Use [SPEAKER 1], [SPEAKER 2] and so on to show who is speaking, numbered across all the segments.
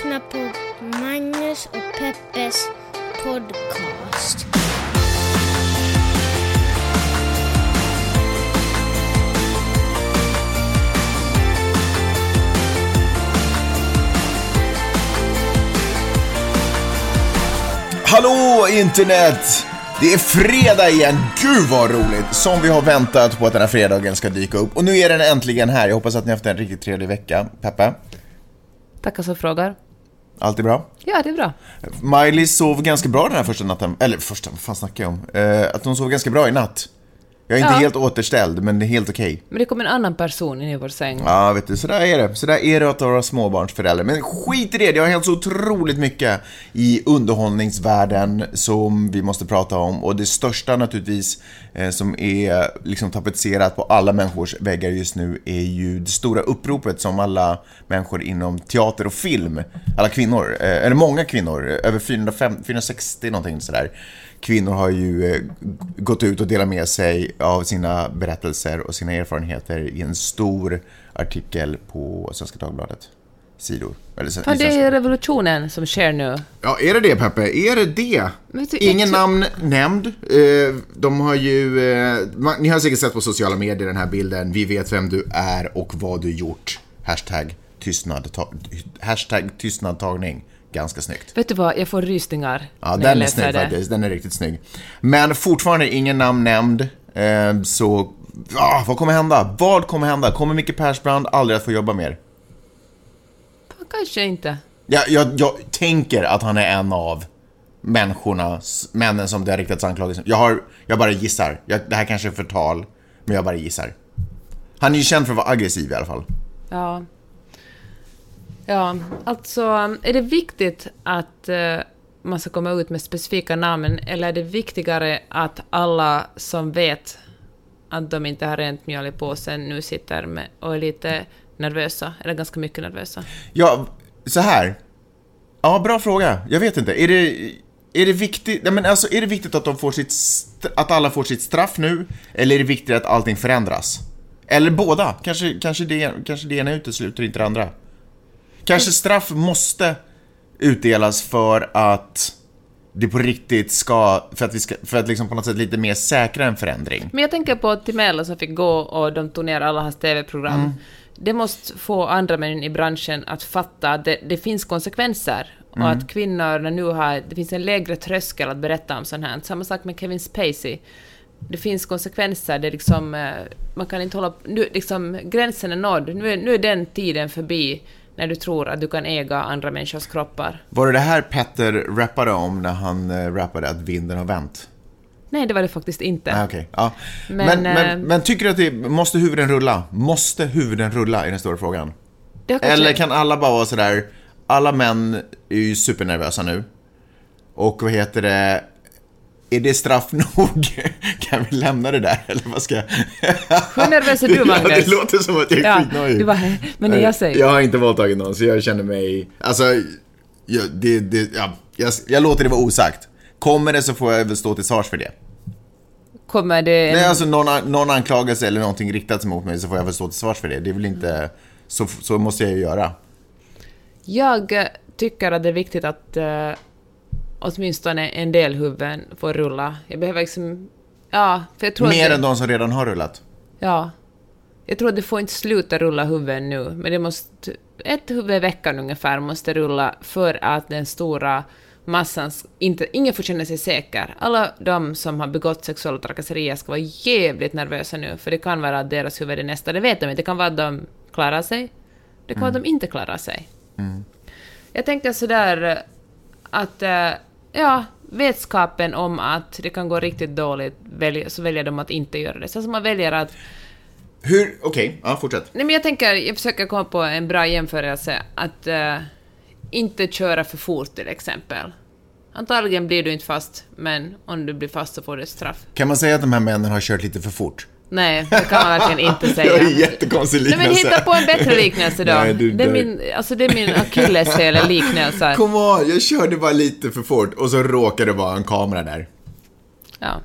[SPEAKER 1] lyssnar på Magnus och Peppes podcast.
[SPEAKER 2] Hallå internet! Det är fredag igen, gud vad roligt! Som vi har väntat på att den här fredagen ska dyka upp. Och nu är den äntligen här, jag hoppas att ni har haft en riktigt trevlig vecka. Peppe,
[SPEAKER 3] Tackar som frågar.
[SPEAKER 2] Allt är bra?
[SPEAKER 3] Ja, det är bra.
[SPEAKER 2] Miley sov ganska bra den här första natten, eller första, vad fan snackar jag om? Eh, att hon sov ganska bra i natt. Jag är inte
[SPEAKER 3] Ja.
[SPEAKER 2] helt återställd, men det är helt okej.
[SPEAKER 3] Men det kom en annan person in i vår säng.
[SPEAKER 2] Ja, vet du, sådär är det. Sådär är det att vara småbarnsförälder. Men skit i det, det har hänt så otroligt mycket i underhållningsvärlden som vi måste prata om. Och det största naturligtvis, eh, som är liksom tapetserat på alla människors väggar just nu, är ju det stora uppropet som alla människor inom teater och film, alla kvinnor, eh, eller många kvinnor, över 405, 460 någonting sådär, kvinnor har ju eh, gått ut och delat med sig av sina berättelser och sina erfarenheter i en stor artikel på Svenska Dagbladet. Sidor. Eller,
[SPEAKER 3] det är revolutionen som sker nu.
[SPEAKER 2] Ja, är det det Peppe? Är det det?
[SPEAKER 3] Du,
[SPEAKER 2] Ingen
[SPEAKER 3] jag-
[SPEAKER 2] namn nämnd. Eh, De har ju... eh, Ni har säkert sett på sociala medier den här bilden. Vi vet vem du är och vad du gjort. Hashtag tystnad. ta- Hashtag tystnadtagning. Ganska snyggt.
[SPEAKER 3] Vet du vad, jag får rysningar
[SPEAKER 2] Ja,
[SPEAKER 3] när jag
[SPEAKER 2] den är
[SPEAKER 3] läser
[SPEAKER 2] snygg
[SPEAKER 3] det.
[SPEAKER 2] faktiskt. Den är riktigt snygg. Men fortfarande ingen namn nämnd. Eh, Så, ah, vad kommer hända? Vad kommer hända? Kommer Micke Persbrandt aldrig att få jobba mer?
[SPEAKER 3] Kanske inte.
[SPEAKER 2] Jag, jag, jag tänker att han är en av människorna, männen som det har riktats anklagelser jag, har, jag bara gissar. Jag, det här kanske är förtal, men jag bara gissar. Han är ju känd för att vara aggressiv i alla fall.
[SPEAKER 3] Ja. Ja, alltså, är det viktigt att eh, man ska komma ut med specifika namn, eller är det viktigare att alla som vet att de inte har rent mjöl i påsen nu sitter med och är lite nervösa, eller ganska mycket nervösa?
[SPEAKER 2] Ja, så här. Ja, bra fråga. Jag vet inte. Är det, är det viktigt, ja, men alltså, är det viktigt att, de får sitt, att alla får sitt straff nu? Eller är det viktigt att allting förändras? Eller båda. Kanske, kanske, det, kanske det ena utesluter inte det andra. Kanske straff måste utdelas för att det på riktigt ska, för att vi ska, för att liksom på något sätt lite mer säkra en förändring.
[SPEAKER 3] Men jag tänker på Timell som fick gå och de tog ner alla hans TV-program.
[SPEAKER 2] Mm.
[SPEAKER 3] Det måste få andra män i branschen att fatta att det, det finns konsekvenser. Och
[SPEAKER 2] Mm.
[SPEAKER 3] att kvinnor nu har... Det finns en lägre tröskel att berätta om sånt här. Samma sak med Kevin Spacey. Det finns konsekvenser. Det är liksom... eh, Man kan inte hålla... Nu, liksom, gränsen är nådd. Nu är, nu är den tiden förbi när du tror att du kan äga andra människors kroppar.
[SPEAKER 2] Var det det här Petter rappade om när han eh, rappade att vinden har vänt?
[SPEAKER 3] Nej, det var det faktiskt inte.
[SPEAKER 2] Ah, okej. Ja. Men,
[SPEAKER 3] Men,
[SPEAKER 2] men,
[SPEAKER 3] eh,
[SPEAKER 2] men, tycker du att det, måste huvuden rulla? Måste huvuden rulla i den stora frågan? Eller kan alla bara vara sådär, alla män är ju supernervösa nu. Och vad heter det, är det straff nog? kan vi lämna det där eller vad ska jag...
[SPEAKER 3] Hur nervös är du, Magnus?
[SPEAKER 2] det låter som att jag är
[SPEAKER 3] Ja,
[SPEAKER 2] skitnöjd.
[SPEAKER 3] du bara, men jag säger...
[SPEAKER 2] Jag har inte våldtagit någon så jag känner mig, alltså, jag, det, det, ja, jag, jag låter det vara osagt. Kommer det så får jag väl stå till svars för det.
[SPEAKER 3] Kommer det...
[SPEAKER 2] Nej, alltså någon, någon anklagelse eller någonting riktats mot mig så får jag väl stå till svars för det. Det är väl inte... Så, så måste jag ju göra.
[SPEAKER 3] Jag eh, tycker att det är viktigt att uh, åtminstone en del huvuden får rulla. Jag behöver liksom... Ja, för jag tror
[SPEAKER 2] Mer
[SPEAKER 3] att det,
[SPEAKER 2] än de som redan har rullat.
[SPEAKER 3] Ja. Jag tror att det får inte sluta rulla huvuden nu, men det måste... Ett huvud i veckan ungefär måste rulla för att den stora massan... Inte, ingen får känna sig säker. Alla de som har begått sexuella trakasserier ska vara jävligt nervösa nu, för det kan vara att deras huvud är nästa. Det vet de inte. Det kan vara att de klarar sig. Det kan vara att de inte klarar sig. Jag tänker sådär eh, att, eh, ja, vetskapen om att det kan gå riktigt dåligt, så väljer de att inte göra det. Så man väljer att...
[SPEAKER 2] Hur... Okej, ja fortsätt.
[SPEAKER 3] Nej men jag tänker, jag försöker komma på en bra jämförelse, att eh, inte köra för fort till exempel. Antagligen blir du inte fast, men om du blir fast så får du ett straff.
[SPEAKER 2] Kan man säga att de här männen har kört lite för fort?
[SPEAKER 3] Nej, det kan man verkligen inte
[SPEAKER 2] Det
[SPEAKER 3] säga.
[SPEAKER 2] var en jättekonstig
[SPEAKER 3] Nej
[SPEAKER 2] liknelse.
[SPEAKER 3] men hitta på en bättre liknelse då.
[SPEAKER 2] Nej, du
[SPEAKER 3] det, är min, alltså, det är min akilleshäl, liknelser.
[SPEAKER 2] Kom on, jag körde bara lite för fort och så råkade det vara en kamera där.
[SPEAKER 3] Ja.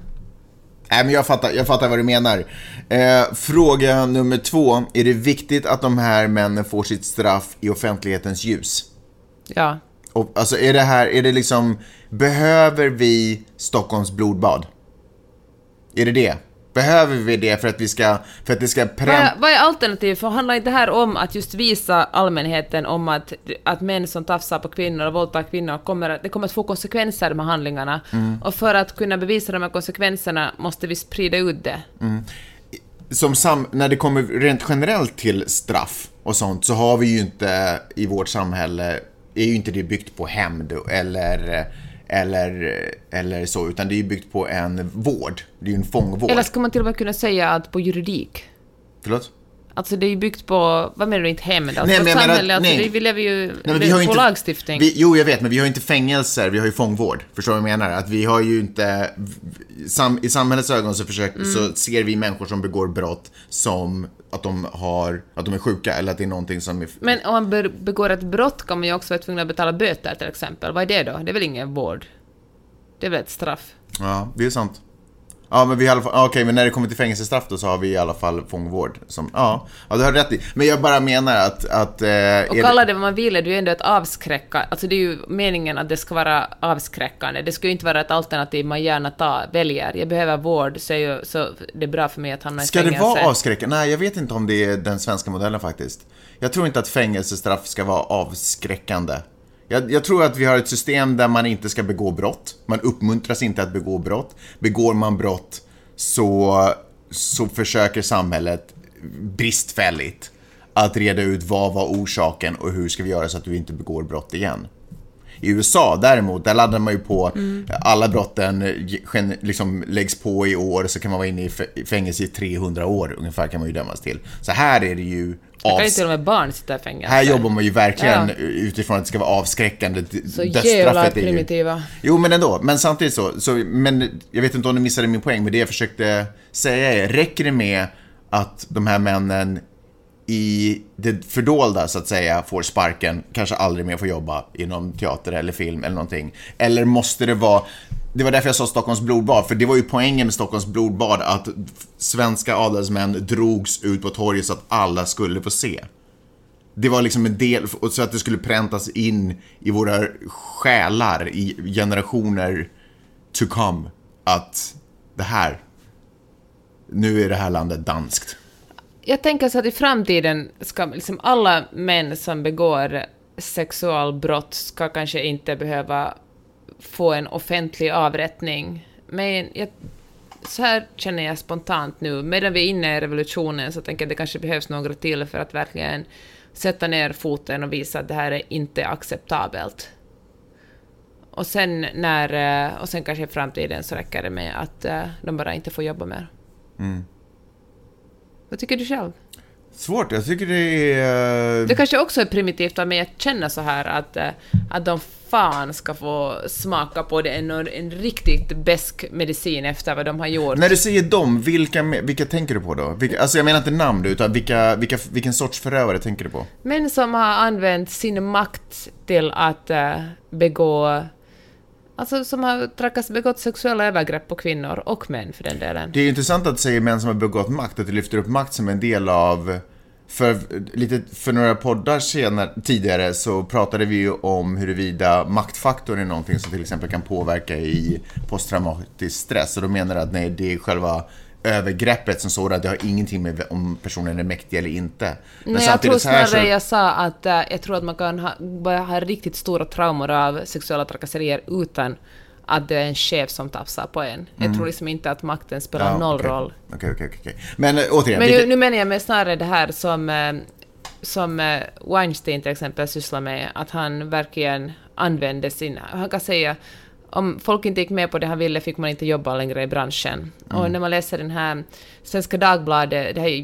[SPEAKER 2] Nej, men jag fattar, jag fattar vad du menar. Eh, fråga nummer två. Är det viktigt att de här männen får sitt straff i offentlighetens ljus?
[SPEAKER 3] Ja.
[SPEAKER 2] Och, alltså är det här, är det liksom, behöver vi Stockholms blodbad? Är det det? Behöver vi det för att vi ska, för att det ska
[SPEAKER 3] Vad
[SPEAKER 2] pränt...
[SPEAKER 3] är, vad är alternativet? För handlar inte det här om att just visa allmänheten om att, att män som tafsar på kvinnor och våldtar kvinnor kommer att, det kommer att få konsekvenser de här handlingarna.
[SPEAKER 2] Mm.
[SPEAKER 3] Och för att kunna bevisa de här konsekvenserna måste vi sprida ut det.
[SPEAKER 2] som sam, när det kommer rent generellt till straff och sånt så har vi ju inte i vårt samhälle, är ju inte det byggt på hämnd eller, eller, eller så, utan det är byggt på en vård. Det är ju en fångvård.
[SPEAKER 3] Eller ska man till och med kunna säga att på juridik?
[SPEAKER 2] Förlåt?
[SPEAKER 3] Alltså det är ju byggt på, vad menar du inte hämnd? Alltså
[SPEAKER 2] Nej, men jag menar-
[SPEAKER 3] samhälle, alltså
[SPEAKER 2] nej.
[SPEAKER 3] vi lever ju
[SPEAKER 2] Nej, men vi har
[SPEAKER 3] på
[SPEAKER 2] inte,
[SPEAKER 3] lagstiftning.
[SPEAKER 2] Vi, jo, jag vet, men vi har ju inte fängelser, vi har ju fångvård. Förstår du vad jag menar? Att vi har ju inte... Sam, I samhällets ögon så, försöker,
[SPEAKER 3] Mm.
[SPEAKER 2] så ser vi människor som begår brott som att de, har, att de är sjuka eller att det är någonting som är...
[SPEAKER 3] Men om man be- begår ett brott kan man ju också vara tvungen att betala böter till exempel. Vad är det då? Det är väl ingen vård? Det är väl ett straff?
[SPEAKER 2] Ja, det är sant. Ja, men vi har okej, men när det kommer till fängelsestraff då så har vi i alla fall fångvård. Som, ja, ja, du har rätt i. Men jag bara menar att... att eh,
[SPEAKER 3] Och
[SPEAKER 2] är
[SPEAKER 3] kalla det vad man vill är det ju ändå ett avskräcka... Alltså det är ju meningen att det ska vara avskräckande. Det ska ju inte vara ett alternativ man gärna tar, väljer. Jag behöver vård, så, är ju, så det är bra för mig att hamna i
[SPEAKER 2] Ska det
[SPEAKER 3] fängelse.
[SPEAKER 2] vara avskräckande? Nej, jag vet inte om det är den svenska modellen faktiskt. Jag tror inte att fängelsestraff ska vara avskräckande. Jag, jag tror att vi har ett system där man inte ska begå brott. Man uppmuntras inte att begå brott. Begår man brott så, så försöker samhället bristfälligt att reda ut vad var orsaken och hur ska vi göra så att du inte begår brott igen. I USA däremot, där laddar man ju på alla brotten liksom läggs på i år så kan man vara inne i fängelse i 300 år ungefär kan man ju dömas till. Så här är det ju
[SPEAKER 3] Här kan ju till och med barn sitta i fängelse.
[SPEAKER 2] här jobbar man ju verkligen
[SPEAKER 3] Ja.
[SPEAKER 2] utifrån att det ska vara avskräckande.
[SPEAKER 3] Så jävla
[SPEAKER 2] är ju-
[SPEAKER 3] primitiva.
[SPEAKER 2] Jo, men ändå. Men samtidigt så, så, men jag vet inte om du missade min poäng, men det jag försökte säga är, räcker det med att de här männen i det fördolda, så att säga, får sparken, kanske aldrig mer får jobba inom teater eller film eller någonting? Eller måste det vara det var därför jag sa Stockholms blodbad, för det var ju poängen med Stockholms blodbad att svenska adelsmän drogs ut på torget så att alla skulle få se. Det var liksom en del, och så att det skulle präntas in i våra själar i generationer to come. Att det här, nu är det här landet danskt.
[SPEAKER 3] Jag tänker så att i framtiden ska liksom alla män som begår sexualbrott ska kanske inte behöva få en offentlig avrättning. Men jag, så här känner jag spontant nu. Medan vi är inne i revolutionen så tänker jag att det kanske behövs några till för att verkligen sätta ner foten och visa att det här är inte acceptabelt. Och sen, när, eh, och sen kanske i framtiden så räcker det med att eh, de bara inte får jobba mer. Vad tycker du själv?
[SPEAKER 2] Svårt, jag tycker det är...
[SPEAKER 3] Det kanske också är primitivt av mig att känna så här att, eh, att de fan ska få smaka på det, en, en riktigt besk medicin efter vad de har gjort.
[SPEAKER 2] När du säger dem, vilka, vilka tänker du på då? Vilka, alltså jag menar inte namn utan vilka, vilka, vilken sorts förövare tänker du på?
[SPEAKER 3] Män som har använt sin makt till att eh, begå Alltså som har trakass, begått sexuella övergrepp på kvinnor och män för den delen.
[SPEAKER 2] Det är intressant att säger män som har begått makt, att du lyfter upp makt som en del av... För, lite, för några poddar senare, tidigare så pratade vi ju om huruvida maktfaktorn är någonting som till exempel kan påverka i posttraumatisk stress. Och då menar att nej, det är själva övergreppet som sådant, det har ingenting med om personen är mäktig eller inte. Men
[SPEAKER 3] Nej, jag tror snarare
[SPEAKER 2] så-
[SPEAKER 3] jag sa att eh, jag tror att man kan ha, bara ha riktigt stora traumor av sexuella trakasserier utan att det är en chef som tafsar på en. Jag tror liksom inte att makten spelar
[SPEAKER 2] Mm. Ja,
[SPEAKER 3] noll
[SPEAKER 2] okej.
[SPEAKER 3] roll.
[SPEAKER 2] Okej, okej, okej, okej. Men äh, återigen,
[SPEAKER 3] Men nu, nu menar jag med snarare det här som, eh, som eh, Weinstein till exempel sysslar med, att han verkligen använde sin... Han kan säga om folk inte gick med på det han ville fick man inte jobba längre i branschen. Och när man läser den här Svenska Dagbladet, det här är ju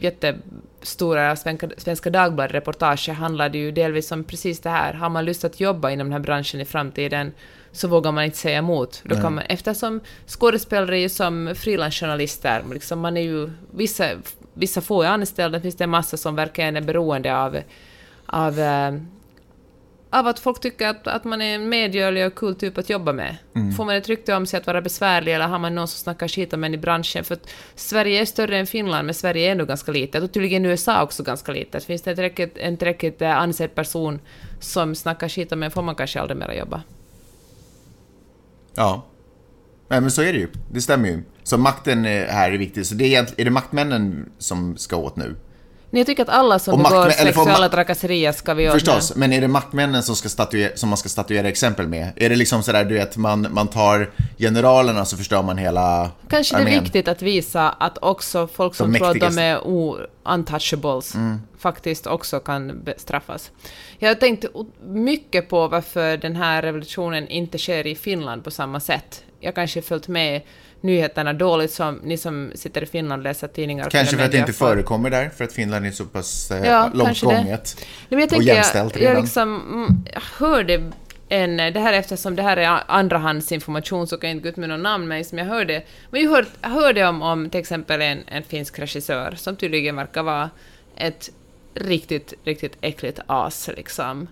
[SPEAKER 3] jättestora Svenska, Svenska Dagbladet-reportage handlade ju delvis om precis det här. Har man lust att jobba inom den här branschen i framtiden så vågar man inte säga emot. Då kan man, eftersom skådespelare är ju som frilansjournalister, liksom man är ju, vissa, vissa få är anställda, finns det en massa som verkligen är beroende av, av, eh, av att folk tycker att, att man är en medgörlig och kul typ att jobba med.
[SPEAKER 2] Mm.
[SPEAKER 3] Får man ett rykte om sig att vara besvärlig eller har man någon som snackar skit om en i branschen? För att Sverige är större än Finland, men Sverige är ändå ganska litet. Och tydligen USA också ganska litet. Finns det en tillräckligt, en tillräckligt eh, ansedd person som snackar skit om en får man kanske aldrig mera jobba.
[SPEAKER 2] Ja. Nej, men så är det ju. Det stämmer ju. Så makten eh, här är viktig. Så det är, är det maktmännen som ska åt nu?
[SPEAKER 3] Nej, jag tycker att alla som
[SPEAKER 2] Och
[SPEAKER 3] begår sexuella trakasserier ska vi.
[SPEAKER 2] Förstås, men är det maktmännen som, ska statuera, som man ska statuera exempel med? Är det liksom sådär, du vet, man, man tar generalerna så förstör man hela
[SPEAKER 3] Kanske det är
[SPEAKER 2] armén?
[SPEAKER 3] viktigt att visa att också folk som
[SPEAKER 2] De
[SPEAKER 3] tror att de är o- untouchables faktiskt också kan bestraffas. Jag har tänkt mycket på varför den här revolutionen inte sker i Finland på samma sätt. Jag kanske följt med nyheterna dåligt som ni som sitter i Finland läser tidningar.
[SPEAKER 2] Kanske för att det inte förekommer där, för att Finland är så pass eh,
[SPEAKER 3] Ja,
[SPEAKER 2] långt gånget.
[SPEAKER 3] Nej, jag
[SPEAKER 2] och
[SPEAKER 3] jag,
[SPEAKER 2] jämställt
[SPEAKER 3] jag,
[SPEAKER 2] redan.
[SPEAKER 3] liksom, mm, jag hörde en, det här eftersom det här är andrahandsinformation så kan jag inte gå ut med någon namn, men som jag hörde, men jag hörde, jag hörde om, om till exempel en, en finsk regissör som tydligen verkar vara ett riktigt, riktigt äckligt as liksom.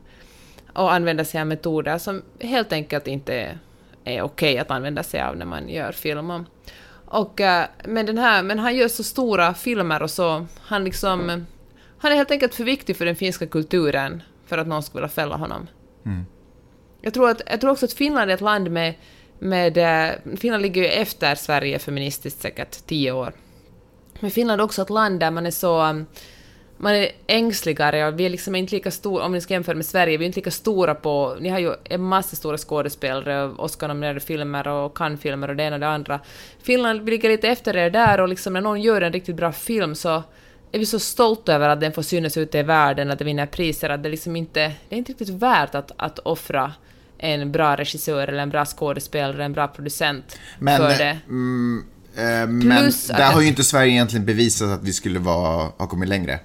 [SPEAKER 3] Och använda sig av metoder som helt enkelt inte är, är okej att använda sig av när man gör film. om. Och, eh, men, den här, men han gör så stora filmer och så, han liksom, han är helt enkelt för viktig för den finska kulturen för att någon skulle vilja fälla honom. Jag, tror att, jag tror också att Finland är ett land med, med eh, Finland ligger ju efter Sverige feministiskt säkert tio år. Men Finland är också ett land där man är så man är ängsligare och vi är liksom inte lika stora, om ni ska jämföra med Sverige, vi är inte lika stora på, ni har ju en massa stora skådespelare, Oscar-nominerade filmer och Cannes-filmer och det ena och det andra. Finland vi ligger lite efter er där och liksom när någon gör en riktigt bra film så är vi så stolta över att den får synas ute i världen, att den vinner priser, att det liksom inte, det är inte riktigt värt att, att offra en bra regissör eller en bra skådespelare, en bra producent
[SPEAKER 2] Men,
[SPEAKER 3] för det.
[SPEAKER 2] mm, eh, men där har ju inte Sverige egentligen bevisat att vi skulle vara, ha kommit längre.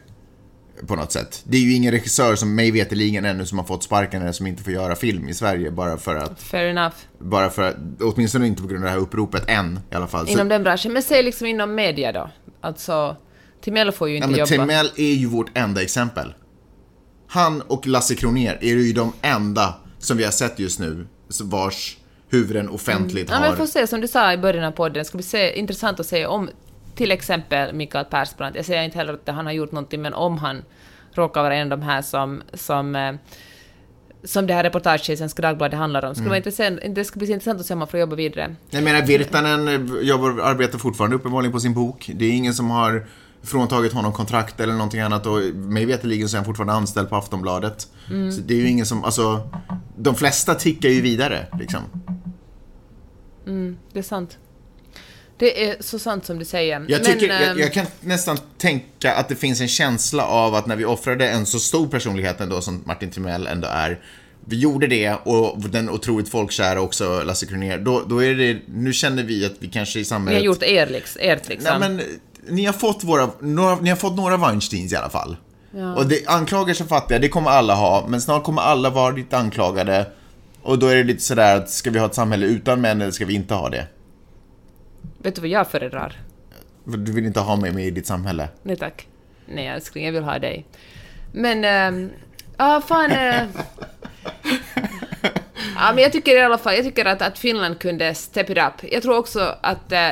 [SPEAKER 2] På något sätt. Det är ju ingen regissör som mig veterligen ännu som har fått sparken eller som inte får göra film i Sverige bara för att,
[SPEAKER 3] Fair enough.
[SPEAKER 2] bara för att, åtminstone inte på grund av det här uppropet än i alla fall. Så-
[SPEAKER 3] Inom den branschen. Men säg liksom inom media då. Alltså, Timell får ju
[SPEAKER 2] Ja,
[SPEAKER 3] inte
[SPEAKER 2] men
[SPEAKER 3] jobba.
[SPEAKER 2] Timell är ju vårt enda exempel. Han och Lasse Kronér är ju de enda som vi har sett just nu vars huvuden offentligt
[SPEAKER 3] Ja, men
[SPEAKER 2] har...
[SPEAKER 3] vi får se, som du sa i början av podden, det ska bli se, intressant att se om till exempel Mikael Persbrandt, jag säger inte heller att han har gjort någonting, men om han råkar vara en av de här som, som, eh, som det här reportaget i Svenska Dagbladet handlar om, skulle
[SPEAKER 2] Mm.
[SPEAKER 3] intressant, det ska bli intressant att se om han får jobba vidare.
[SPEAKER 2] Jag menar, Virtanen jobbar, arbetar fortfarande uppenbarligen på sin bok. Det är ingen som har fråntagit honom kontrakt eller någonting annat och mig veterligen så är han fortfarande anställd på Aftonbladet.
[SPEAKER 3] Mm.
[SPEAKER 2] Så det är ju ingen som, alltså, de flesta tickar ju vidare liksom.
[SPEAKER 3] Det är sant. Det är så sant som du säger.
[SPEAKER 2] Jag, tycker,
[SPEAKER 3] men,
[SPEAKER 2] jag,
[SPEAKER 3] ehm,
[SPEAKER 2] jag kan nästan tänka att det finns en känsla av att när vi offrade en så stor personlighet ändå som Martin Timell ändå är, vi gjorde det och den otroligt folkkära också, Lasse Kronér, då, då är det, nu känner vi att vi kanske i
[SPEAKER 3] Ni
[SPEAKER 2] samhället...
[SPEAKER 3] har gjort er, liksom, ert liksom.
[SPEAKER 2] Nej men, ni har fått våra, några, ni har fått några Weinsteins i alla fall. Och det, anklagelser fattiga, det kommer alla ha, men snart kommer alla vara lite anklagade. Och då är det lite sådär att, ska vi ha ett samhälle utan män eller ska vi inte ha det?
[SPEAKER 3] Vet du vad jag föredrar?
[SPEAKER 2] För Du vill inte ha mig med i ditt samhälle.
[SPEAKER 3] Nej tack. Nej älskling, jag vill ha dig. Men, ehm, ja fan... eh, ja men jag tycker i alla fall, jag tycker att, att Finland kunde step it up. Jag tror också att eh,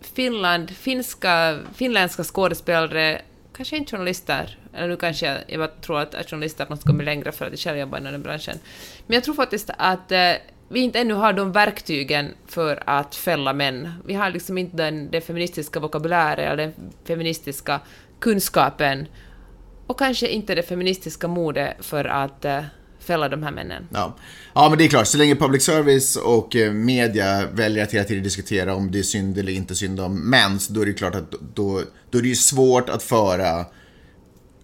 [SPEAKER 3] Finland, finska, finländska skådespelare, kanske inte journalister, eller nu kanske jag, jag tror att, att journalister måste komma längre för att jag själv jobbar inom den branschen. Men jag tror faktiskt att eh, vi inte ännu har de verktygen för att fälla män. Vi har liksom inte den, den feministiska vokabulären eller den feministiska kunskapen och kanske inte det feministiska modet för att eh, fälla de här männen.
[SPEAKER 2] Ja. ja, men det är klart, så länge public service och eh, media väljer att hela tiden diskutera om det är synd eller inte synd om män, så då är det klart att då, då är det ju svårt att föra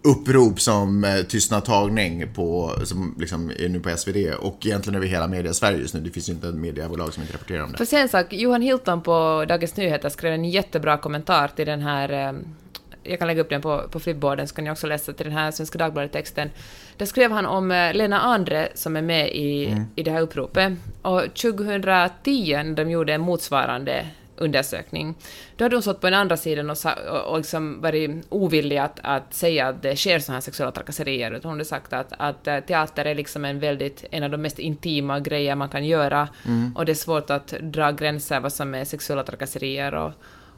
[SPEAKER 2] upprop som eh, tystnadtagning på, som liksom är nu på SvD och egentligen över hela media Sverige just nu. Det finns ju inte ett mediebolag som inte rapporterar om det.
[SPEAKER 3] Sen en sak, Johan Hilton på Dagens Nyheter skrev en jättebra kommentar till den här eh, jag kan lägga upp den på, på flipboarden så kan ni också läsa till den här Svenska Dagbladet-texten. Där skrev han om eh, Lena Andre som är med i, i det här uppropet. Och 2010 när de gjorde en motsvarande undersökning. Då hade hon stått på den andra sidan och, och, liksom varit ovillig att, att säga att det sker sådana här sexuella trakasserier. Hon hade sagt att, att eh, teater är liksom en, väldigt, en av de mest intima grejer man kan göra mm. och det är svårt att dra gränser vad som är sexuella trakasserier. Och,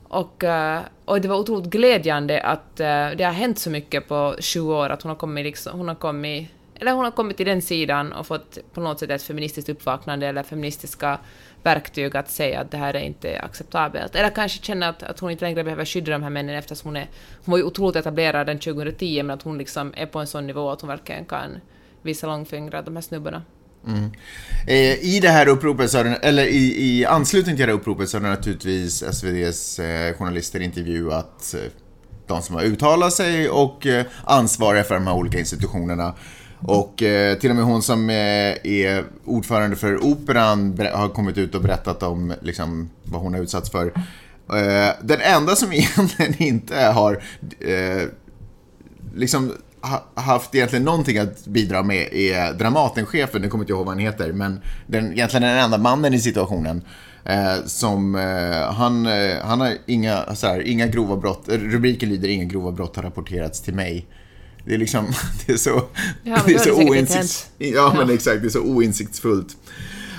[SPEAKER 3] och, eh, och det var otroligt glädjande att eh, det har hänt så mycket på sju år, att hon har kommit, liksom, hon har kommit eller hon har kommit till den sidan och fått på något sätt ett feministiskt uppvaknande eller feministiska verktyg att säga att det här är inte acceptabelt. Eller kanske känna att, att hon inte längre behöver skydda de här männen eftersom hon är... Hon var ju otroligt etablerad den 2010 men att hon liksom är på en sån nivå att hon verkligen kan visa långfingrar de här snubbarna.
[SPEAKER 2] Mm. Eh, I det här uppropet, så det, eller i, i anslutning till det här uppropet så har naturligtvis SVDs eh, journalister intervjuat eh, de som har uttalat sig och eh, ansvariga för de här olika institutionerna. Och eh, till och med hon som eh, är ordförande för Operan har kommit ut och berättat om liksom, vad hon har utsatts för. Eh, den enda som egentligen inte har eh, liksom ha, haft egentligen någonting att bidra med är Dramatenchefen, nu kommer inte ihåg vad han heter, men den, egentligen den enda mannen i situationen. Eh, som, eh, han, eh, han har inga, så här, inga grova brott, rubriken lyder inga grova brott har rapporterats till mig. Det är liksom, det är så,
[SPEAKER 3] ja, det är så
[SPEAKER 2] oinsikts... Ja, men exakt, det är så oinsiktsfullt.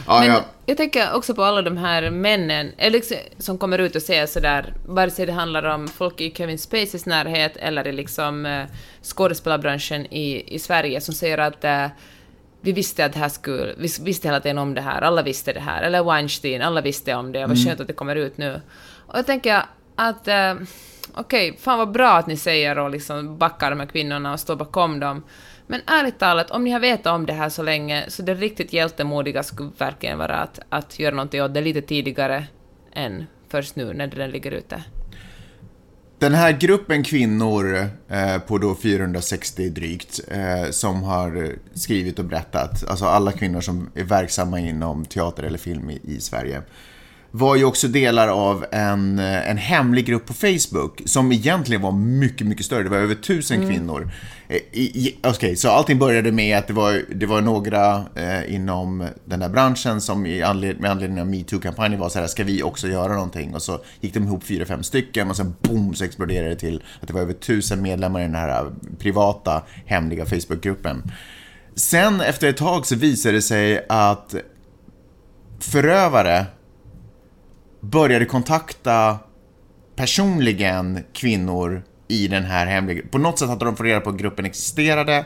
[SPEAKER 3] Ja, men ja. jag tänker också på alla de här männen eller, som kommer ut och säger sådär, vare sig det handlar om folk i Kevin Spaceys närhet eller i liksom eh, skådespelarbranschen i, i Sverige som säger att eh, vi visste att det här skulle, vi visste hela tiden om det här, alla visste det här, eller Weinstein, alla visste om det, vad mm. skönt att det kommer ut nu. Och jag tänker att eh, okej, okay, fan vad bra att ni säger och liksom backar de här kvinnorna och står bakom dem. Men ärligt talat, om ni har vetat om det här så länge, så det riktigt hjältemodiga skulle verkligen vara att, att göra någonting åt det lite tidigare än först nu när den ligger ute.
[SPEAKER 2] Den här gruppen kvinnor eh, på då 460 drygt eh, som har skrivit och berättat, alltså alla kvinnor som är verksamma inom teater eller film i, i Sverige, var ju också delar av en, en hemlig grupp på Facebook som egentligen var mycket, mycket större. Det var över tusen mm. kvinnor. Eh, Okej, okay, så allting började med att det var, det var några eh, inom den där branschen som i anled med anledning av metoo-kampanjen var så här, ska vi också göra någonting? Och så gick de ihop fyra, fem stycken och sen boom så exploderade det till att det var över tusen medlemmar i den här privata, hemliga Facebook-gruppen. Sen efter ett tag så visade det sig att förövare började kontakta personligen kvinnor i den här hemliga... På något sätt hade de fått reda på att gruppen existerade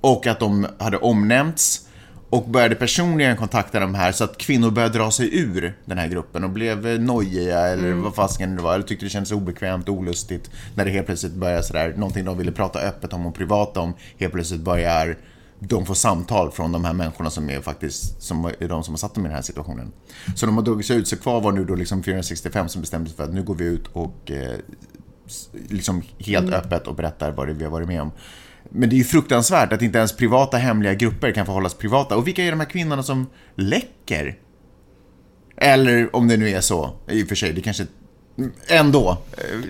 [SPEAKER 2] och att de hade omnämnts och började personligen kontakta de här så att kvinnor började dra sig ur den här gruppen och blev nojiga eller mm. vad fasiken det var, eller tyckte det kändes obekvämt, olustigt när det helt plötsligt började sådär, någonting de ville prata öppet om och privat om, helt plötsligt börjar de får samtal från de här människorna som är faktiskt som är de som har satt dem i den här situationen. Så de har dragit sig ut, så kvar var nu då liksom 465 som bestämde sig för att nu går vi ut och eh, liksom helt mm. öppet och berättar vad det vi har varit med om. Men det är ju fruktansvärt att inte ens privata hemliga grupper kan få hållas privata. Och vilka är de här kvinnorna som läcker? Eller om det nu är så, i och för sig, det kanske ändå. Eh,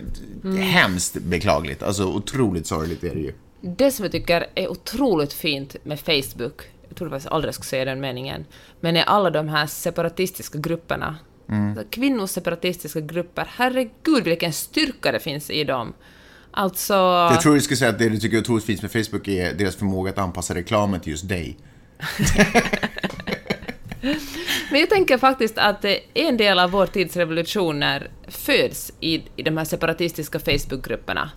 [SPEAKER 2] mm. Hemskt beklagligt, alltså otroligt sorgligt är det ju.
[SPEAKER 3] Det som jag tycker är otroligt fint med Facebook, jag trodde faktiskt aldrig jag skulle säga den meningen, men är alla de här separatistiska grupperna. Mm. Kvinnors separatistiska grupper, herregud vilken styrka det finns i dem. Alltså...
[SPEAKER 2] Jag tror du skulle säga att det du tycker är otroligt fint med Facebook är deras förmåga att anpassa reklamen till just dig.
[SPEAKER 3] Men jag tänker faktiskt att en del av vår tids revolutioner föds i, i de här separatistiska Facebookgrupperna.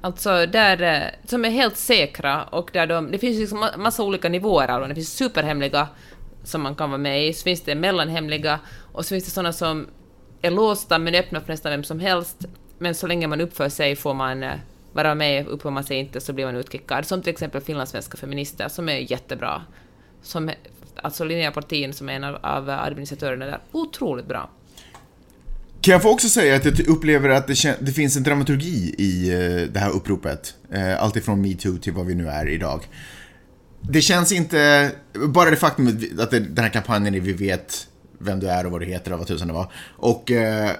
[SPEAKER 3] Alltså där, eh, som är helt säkra och där de, det finns liksom massa olika nivåer av dem. Det finns superhemliga som man kan vara med i, så finns det mellanhemliga och så finns det sådana som är låsta men öppna för nästan vem som helst. Men så länge man uppför sig får man eh, vara med, uppför man sig inte så blir man utkickad. Som till exempel finlandssvenska feminister som är jättebra. Som, alltså Linnea Portin som är en av, av administratörerna där, otroligt bra.
[SPEAKER 2] Kan jag få också säga att jag upplever att det, det finns en dramaturgi i uh, det här uppropet. Uh, Alltifrån metoo till vad vi nu är idag. Det känns inte, bara det faktum att den här kampanjen är vi vet vem du är och vad du heter och vad tusan det var. Och, uh,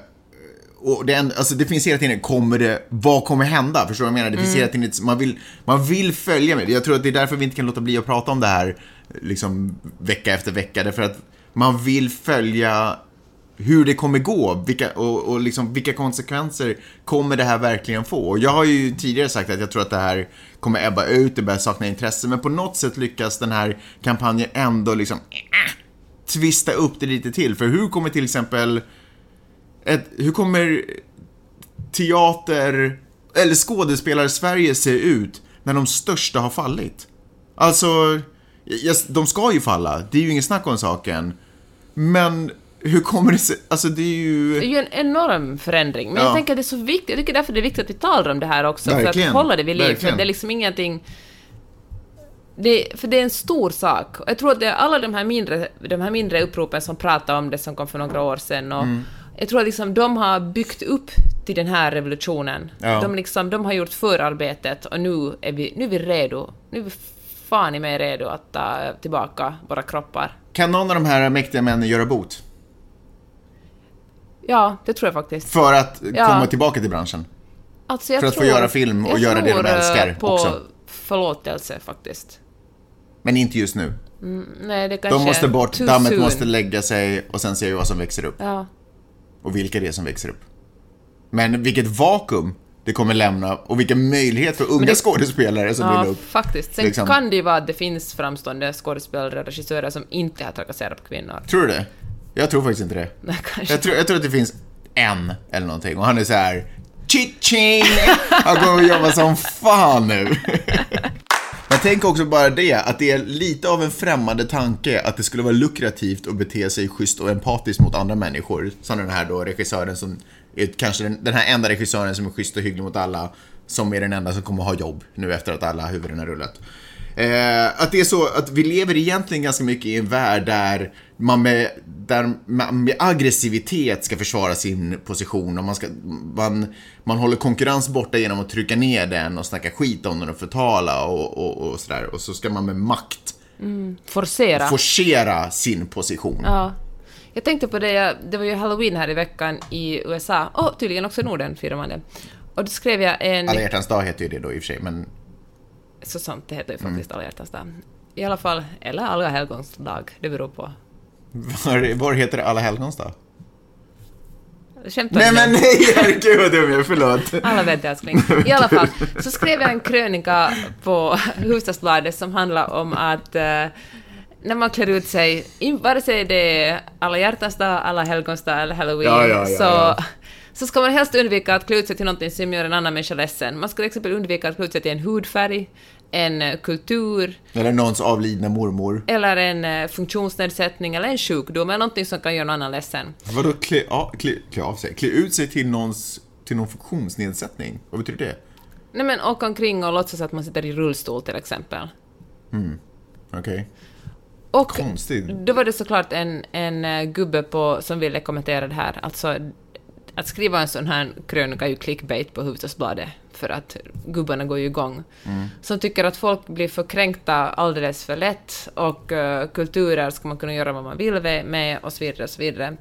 [SPEAKER 2] och det, alltså det finns hela tiden, kommer det, vad kommer hända? Förstår du vad jag menar? Det finns mm. hela tiden, man vill, man vill följa med. Jag tror att det är därför vi inte kan låta bli att prata om det här liksom vecka efter vecka. Därför att man vill följa hur det kommer gå vilka, och, och liksom, vilka konsekvenser kommer det här verkligen få. Och jag har ju tidigare sagt att jag tror att det här kommer ebba ut, det börjar sakna intresse, men på något sätt lyckas den här kampanjen ändå liksom äh, tvista upp det lite till. För hur kommer till exempel ett, hur kommer teater eller skådespelare-Sverige se ut när de största har fallit? Alltså, yes, de ska ju falla, det är ju ingen snack om saken. Men hur kommer det sig? Alltså det är ju...
[SPEAKER 3] Det är ju en enorm förändring, men
[SPEAKER 2] Ja.
[SPEAKER 3] jag tänker att det är så viktigt, jag tycker därför det är viktigt att vi talar om det här också, för
[SPEAKER 2] Verkligen.
[SPEAKER 3] att hålla det vid liv, för
[SPEAKER 2] Verkligen.
[SPEAKER 3] det är liksom ingenting... Det, för det är en stor sak. Jag tror att det är alla de här mindre, de här mindre uppropen som pratar om det som kom för några år sedan, och
[SPEAKER 2] Mm.
[SPEAKER 3] jag tror att liksom de har byggt upp till den här revolutionen.
[SPEAKER 2] Ja.
[SPEAKER 3] De, liksom, de har gjort förarbetet och nu är vi, nu är vi redo. Nu är vi fan i mig redo att ta tillbaka våra kroppar.
[SPEAKER 2] Kan någon av de här mäktiga männen göra bot?
[SPEAKER 3] Ja, det tror jag faktiskt.
[SPEAKER 2] För att
[SPEAKER 3] Ja.
[SPEAKER 2] komma tillbaka till branschen?
[SPEAKER 3] Alltså jag
[SPEAKER 2] För att få
[SPEAKER 3] tror,
[SPEAKER 2] göra film och
[SPEAKER 3] jag
[SPEAKER 2] göra det de
[SPEAKER 3] tror, eh,
[SPEAKER 2] älskar
[SPEAKER 3] på
[SPEAKER 2] också.
[SPEAKER 3] förlåtelse faktiskt.
[SPEAKER 2] Men inte just nu.
[SPEAKER 3] Nej, det kanske
[SPEAKER 2] De måste bort, dammet
[SPEAKER 3] soon.
[SPEAKER 2] måste lägga sig och sen ser vi vad som växer upp.
[SPEAKER 3] Ja.
[SPEAKER 2] Och vilka det är som växer upp. Men vilket vakuum det kommer lämna och vilken möjlighet för unga
[SPEAKER 3] det-
[SPEAKER 2] skådespelare som vill
[SPEAKER 3] Ja,
[SPEAKER 2] upp.
[SPEAKER 3] faktiskt. Sen
[SPEAKER 2] liksom.
[SPEAKER 3] kan det ju vara att det finns framstående skådespelare och regissörer som inte har trakasserat på kvinnor.
[SPEAKER 2] Tror du det? Jag tror faktiskt inte det.
[SPEAKER 3] Nej, kanske.
[SPEAKER 2] Jag tror, jag tror att det finns en eller någonting och han är så här Ching! Han kommer att jobba som fan nu. Men tänk också bara det, att det är lite av en främmande tanke att det skulle vara lukrativt att bete sig schysst och empatiskt mot andra människor. Som den här då regissören som är kanske den, den här enda regissören som är schysst och hygglig mot alla, som är den enda som kommer ha jobb nu efter att alla huvuden har rullat. Eh, att det är så att vi lever egentligen ganska mycket i en värld där man med, där man med aggressivitet ska försvara sin position och man, ska, man, man håller konkurrens borta genom att trycka ner den och snacka skit om den och förtala och, och, och sådär. Och så ska man med makt
[SPEAKER 3] Forcera.
[SPEAKER 2] forcera sin position.
[SPEAKER 3] Ja. Jag tänkte på det, det var ju halloween här i veckan i USA, och tydligen också i Norden firar man det. Och då skrev jag en...
[SPEAKER 2] Alla hjärtans dag heter ju det då i och för sig, men
[SPEAKER 3] Så sant, det heter ju
[SPEAKER 2] Mm.
[SPEAKER 3] faktiskt alla hjärtans dag. I alla fall, eller alla helgons dag, det beror på.
[SPEAKER 2] Var, var heter alla helgons dag?
[SPEAKER 3] Skämtar
[SPEAKER 2] Nej men nej, herregud vad dum jag förlåt.
[SPEAKER 3] Alla vet det älskling. I alla fall, så skrev jag en krönika på Hufvudstadsbladet som handlar om att eh, när man klär ut sig, vare sig det är alla hjärtans dag, alla helgons dag eller halloween,
[SPEAKER 2] Ja, ja, ja,
[SPEAKER 3] så, så ska man helst undvika att klä ut sig till någonting som gör en annan människa ledsen. Man ska till exempel undvika att klä ut sig till en hudfärg, en eh, kultur,
[SPEAKER 2] Eller någons avlidna mormor.
[SPEAKER 3] eller en eh, funktionsnedsättning, eller en sjukdom, eller någonting som kan göra någon annan ledsen.
[SPEAKER 2] Vadå klä, ja, klä, klä av sig? Klä ut sig till någons, till någon funktionsnedsättning? Vad betyder det?
[SPEAKER 3] Nej men åka omkring och låtsas att man sitter i rullstol till exempel.
[SPEAKER 2] Okej.
[SPEAKER 3] Och
[SPEAKER 2] Konstigt.
[SPEAKER 3] Då var det såklart en, en eh, gubbe på, som ville kommentera det här. Alltså, att skriva en sån här krönika är ju clickbait på Hufvudstadsbladet, för att gubbarna går ju igång. Som tycker att folk blir förkränkta alldeles för lätt, och eh, kulturer ska man kunna göra vad man vill med, och så vidare och så vidare.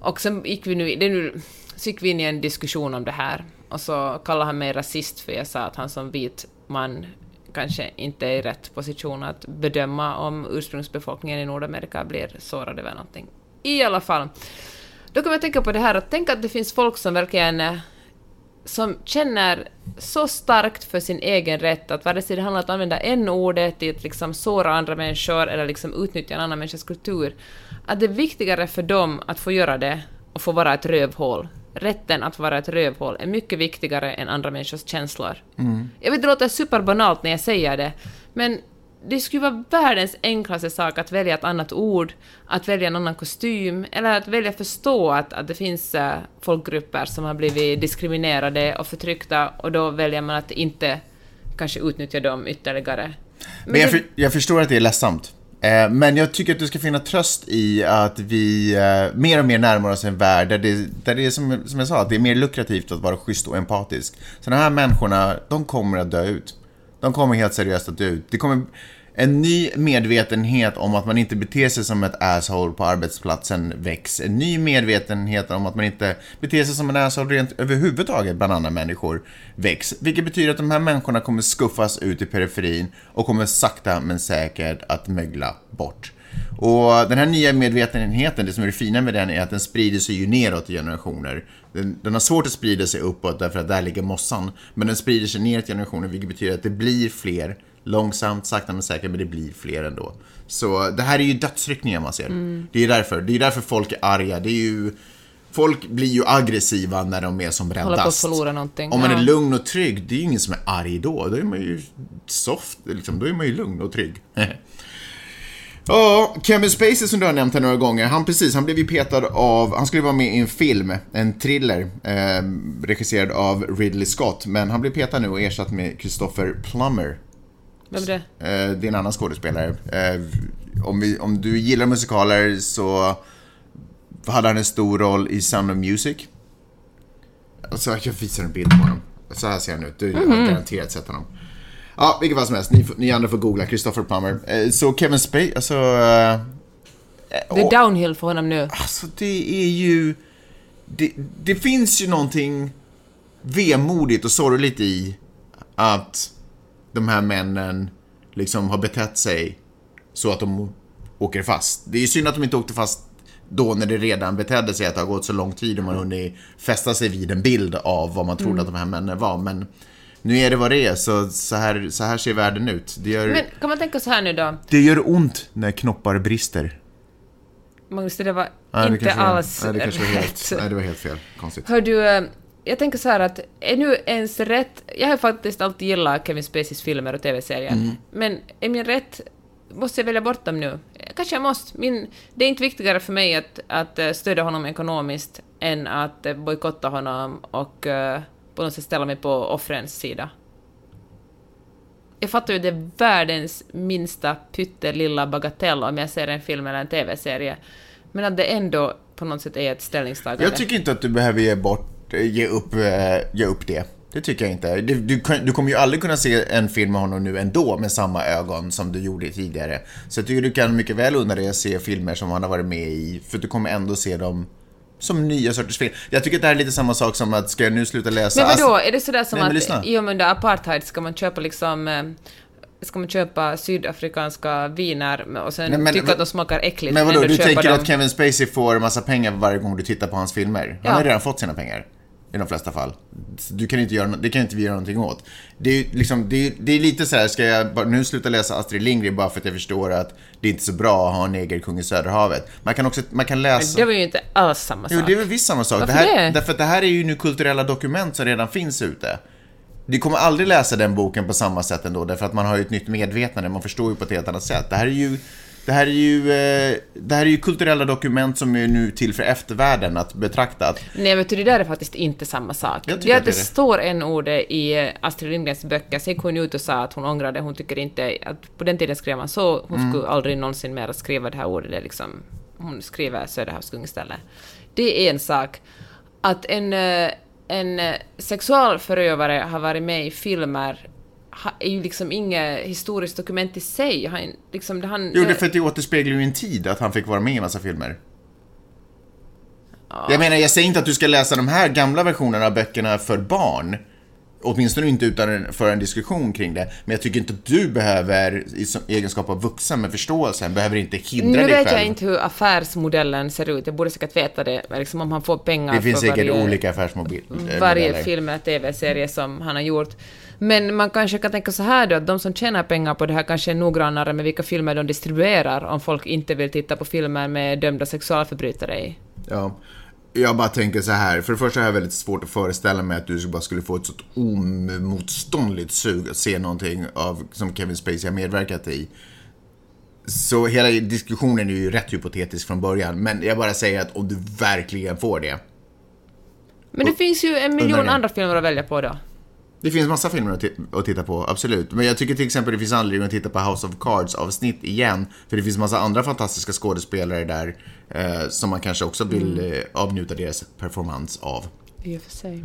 [SPEAKER 3] Och sen gick vi nu, det nu så gick vi in i en diskussion om det här, och så kallade han mig rasist för jag sa att han som vit man kanske inte är i rätt position att bedöma om ursprungsbefolkningen i Nordamerika blir sårad över någonting. I alla fall, då kan man tänka på det här att tänk att det finns folk som verkligen eh, som känner så starkt för sin egen rätt att vare sig det handlar om att använda en ordet till att liksom såra andra människor eller liksom utnyttja en annan människas kultur, att det är viktigare för dem att få göra det och få vara ett rövhål. Rätten att vara ett rövhål är mycket viktigare än andra människors känslor. Jag vet det låter superbanalt när jag säger det, men det skulle vara världens enklaste sak att välja ett annat ord, att välja en annan kostym, eller att välja förstå att, att det finns äh, folkgrupper som har blivit diskriminerade och förtryckta, och då väljer man att inte kanske utnyttja dem ytterligare.
[SPEAKER 2] Men jag,
[SPEAKER 3] det-
[SPEAKER 2] för, jag förstår att det är ledsamt. Eh, men jag tycker att du ska finna tröst i att vi eh, mer och mer närmar oss en värld där det, där det är som, som jag sa, att det är mer lukrativt att vara schysst och empatisk. Så de här människorna, de kommer att dö ut. De kommer helt seriöst att dö ut. Det kommer en ny medvetenhet om att man inte beter sig som ett asshole på arbetsplatsen väcks. En ny medvetenhet om att man inte beter sig som en asshole rent överhuvudtaget bland andra människor väcks. Vilket betyder att de här människorna kommer skuffas ut i periferin och kommer sakta men säkert att mögla bort. Och den här nya medvetenheten, det som är det fina med den är att den sprider sig ju neråt i generationer. Den, den har svårt att sprida sig uppåt därför att där ligger mossan. Men den sprider sig neråt i generationer vilket betyder att det blir fler. Långsamt, sakta men säkert, men det blir fler ändå. Så det här är ju dödsryckningar man ser. Det är därför. Det är därför folk är arga. Det är ju... Folk blir ju aggressiva när de är som
[SPEAKER 3] Håller på att
[SPEAKER 2] räddast.
[SPEAKER 3] någonting.
[SPEAKER 2] Om man
[SPEAKER 3] ja.
[SPEAKER 2] är lugn och trygg, det är ju ingen som är arg då. Då är man ju soft, liksom. Då är man ju lugn och trygg. Ja, Kevin Spacey som du har nämnt här några gånger, han precis, han blev ju petad av, han skulle vara med i en film, en thriller, eh, regisserad av Ridley Scott, men han blev petad nu och ersatt med Christopher Plummer.
[SPEAKER 3] Vem är det?
[SPEAKER 2] Eh, det är en annan skådespelare. Eh, om, vi, om du gillar musikaler så hade han en stor roll i Sound of Music. Alltså, jag visar en bild på honom. Så här ser han ut. Du har garanterat sett honom. Ja, vilket fall som helst. Ni, ni andra får googla. Christopher Plummer. Eh, så Kevin Spacey, alltså...
[SPEAKER 3] Det är downhill för honom nu.
[SPEAKER 2] Alltså det är ju... Det, det finns ju någonting vemodigt och sorgligt i att de här männen liksom har betett sig så att de åker fast. Det är synd att de inte åkte fast då när det redan betedde sig, att det har gått så lång tid och man hunnit fästa sig vid en bild av vad man trodde att de här männen var. Men nu är det vad det är, så, så, här, så här ser världen ut. Det gör,
[SPEAKER 3] Men kan man tänka så här nu då?
[SPEAKER 2] det gör ont när knoppar brister.
[SPEAKER 3] Magnus, det där var
[SPEAKER 2] Nej, det
[SPEAKER 3] inte
[SPEAKER 2] kanske var-
[SPEAKER 3] alls
[SPEAKER 2] nej, det kanske var helt,
[SPEAKER 3] rätt.
[SPEAKER 2] nej, det var helt fel. Konstigt.
[SPEAKER 3] Hör du, eh, jag tänker så här att, är nu ens rätt... Jag har faktiskt alltid gillat Kevin Spaceys filmer och TV-serier,
[SPEAKER 2] Mm.
[SPEAKER 3] men är min rätt... Måste jag välja bort dem nu? Kanske jag måste. Min, det är inte viktigare för mig att, att eh, stödja honom ekonomiskt än att eh, bojkotta honom och eh, på något sätt ställa mig på offrens sida. Jag fattar ju det är världens minsta pyttelilla bagatell om jag ser en film eller en TV-serie, men att det ändå på något sätt är ett ställningstagande.
[SPEAKER 2] Jag tycker inte att du behöver ge bort, ge upp, eh, ge upp det. Det tycker jag inte. Du, du, du kommer ju aldrig kunna se en film med honom nu ändå med samma ögon som du gjorde tidigare. Så jag tycker du kan mycket väl unna dig att se filmer som han har varit med i, för du kommer ändå se dem som nya sorters film. Jag tycker att det här är lite samma sak som att, ska jag nu sluta läsa...
[SPEAKER 3] Men vadå, är det sådär som
[SPEAKER 2] Nej, men
[SPEAKER 3] att
[SPEAKER 2] lyssna.
[SPEAKER 3] i och med under apartheid ska man köpa liksom eh, ska man köpa sydafrikanska viner och sen
[SPEAKER 2] Nej, men-
[SPEAKER 3] tycka att de smakar äckligt
[SPEAKER 2] Men vadå,
[SPEAKER 3] ändå
[SPEAKER 2] du
[SPEAKER 3] köpa
[SPEAKER 2] tänker
[SPEAKER 3] dem?
[SPEAKER 2] att Kevin Spacey får massa pengar varje gång du tittar på hans filmer? Han
[SPEAKER 3] Ja.
[SPEAKER 2] har redan fått sina pengar. I de flesta fall. Du kan inte göra, det kan inte vi göra någonting åt. Det är, liksom, det är, det är lite så här, ska jag bara, nu sluta läsa Astrid Lindgren bara för att jag förstår att det är inte är så bra att ha en negerkung i Söderhavet. Man kan också, man kan läsa...
[SPEAKER 3] Det var ju inte alls samma
[SPEAKER 2] Jo,
[SPEAKER 3] sak.
[SPEAKER 2] det är väl visst samma sak.
[SPEAKER 3] Varför
[SPEAKER 2] det här,
[SPEAKER 3] det?
[SPEAKER 2] Därför att det här är ju nu kulturella dokument som redan finns ute. Du kommer aldrig läsa den boken på samma sätt ändå, därför att man har ju ett nytt medvetande, man förstår ju på ett helt annat sätt. Det här är ju, det här är ju, eh, det här är ju kulturella dokument som är nu till för eftervärlden att betrakta.
[SPEAKER 3] Nej, vet du, det där är faktiskt inte samma sak.
[SPEAKER 2] Jag
[SPEAKER 3] det
[SPEAKER 2] att det
[SPEAKER 3] det står en ord i Astrid Lindgrens böcker, sen gick hon ut och sa att hon ångrade, hon tycker inte att på den tiden skrev man så, hon
[SPEAKER 2] Mm.
[SPEAKER 3] skulle aldrig någonsin mer skriva det här ordet, det liksom, hon skriver Söderhavsgung istället. Det är en sak. Att en, eh, en eh, sexualförövare har varit med i filmer är ju liksom inget historiskt dokument i sig. Han, liksom, han,
[SPEAKER 2] jo, det är för att det återspeglar ju en tid att han fick vara med i en massa filmer. Jag menar, jag säger inte att du ska läsa de här gamla versionerna av böckerna för barn. Åtminstone inte utan en, för en diskussion kring det. Men jag tycker inte att du behöver, i egenskap av vuxen med förståelsen, behöver inte hindra
[SPEAKER 3] Nu
[SPEAKER 2] dig
[SPEAKER 3] vet
[SPEAKER 2] själv.
[SPEAKER 3] jag inte hur affärsmodellen ser ut, jag borde säkert veta det, liksom om han får pengar
[SPEAKER 2] Det finns
[SPEAKER 3] för
[SPEAKER 2] säkert
[SPEAKER 3] varje,
[SPEAKER 2] olika affärsmodeller.
[SPEAKER 3] varje film eller TV-serie som han har gjort. Men man kanske kan tänka så här då, att de som tjänar pengar på det här kanske är noggrannare med vilka filmer de distribuerar om folk inte vill titta på filmer med dömda sexualförbrytare i.
[SPEAKER 2] Ja. Jag bara tänker så här, för det första har jag väldigt svårt att föreställa mig att du bara skulle få ett sånt omotståndligt sug att se någonting av, som Kevin Spacey har medverkat i. Så hela diskussionen är ju rätt hypotetisk från början, men jag bara säger att om du verkligen får det.
[SPEAKER 3] Men det finns ju en miljon andra filmer att välja på då.
[SPEAKER 2] Det finns massa filmer att, att titta på, absolut. Men jag tycker till exempel det finns anledning att titta på House of Cards avsnitt igen. För det finns massa andra fantastiska skådespelare där eh, som man kanske också vill eh, avnjuta deras performance av.
[SPEAKER 3] I och för sig.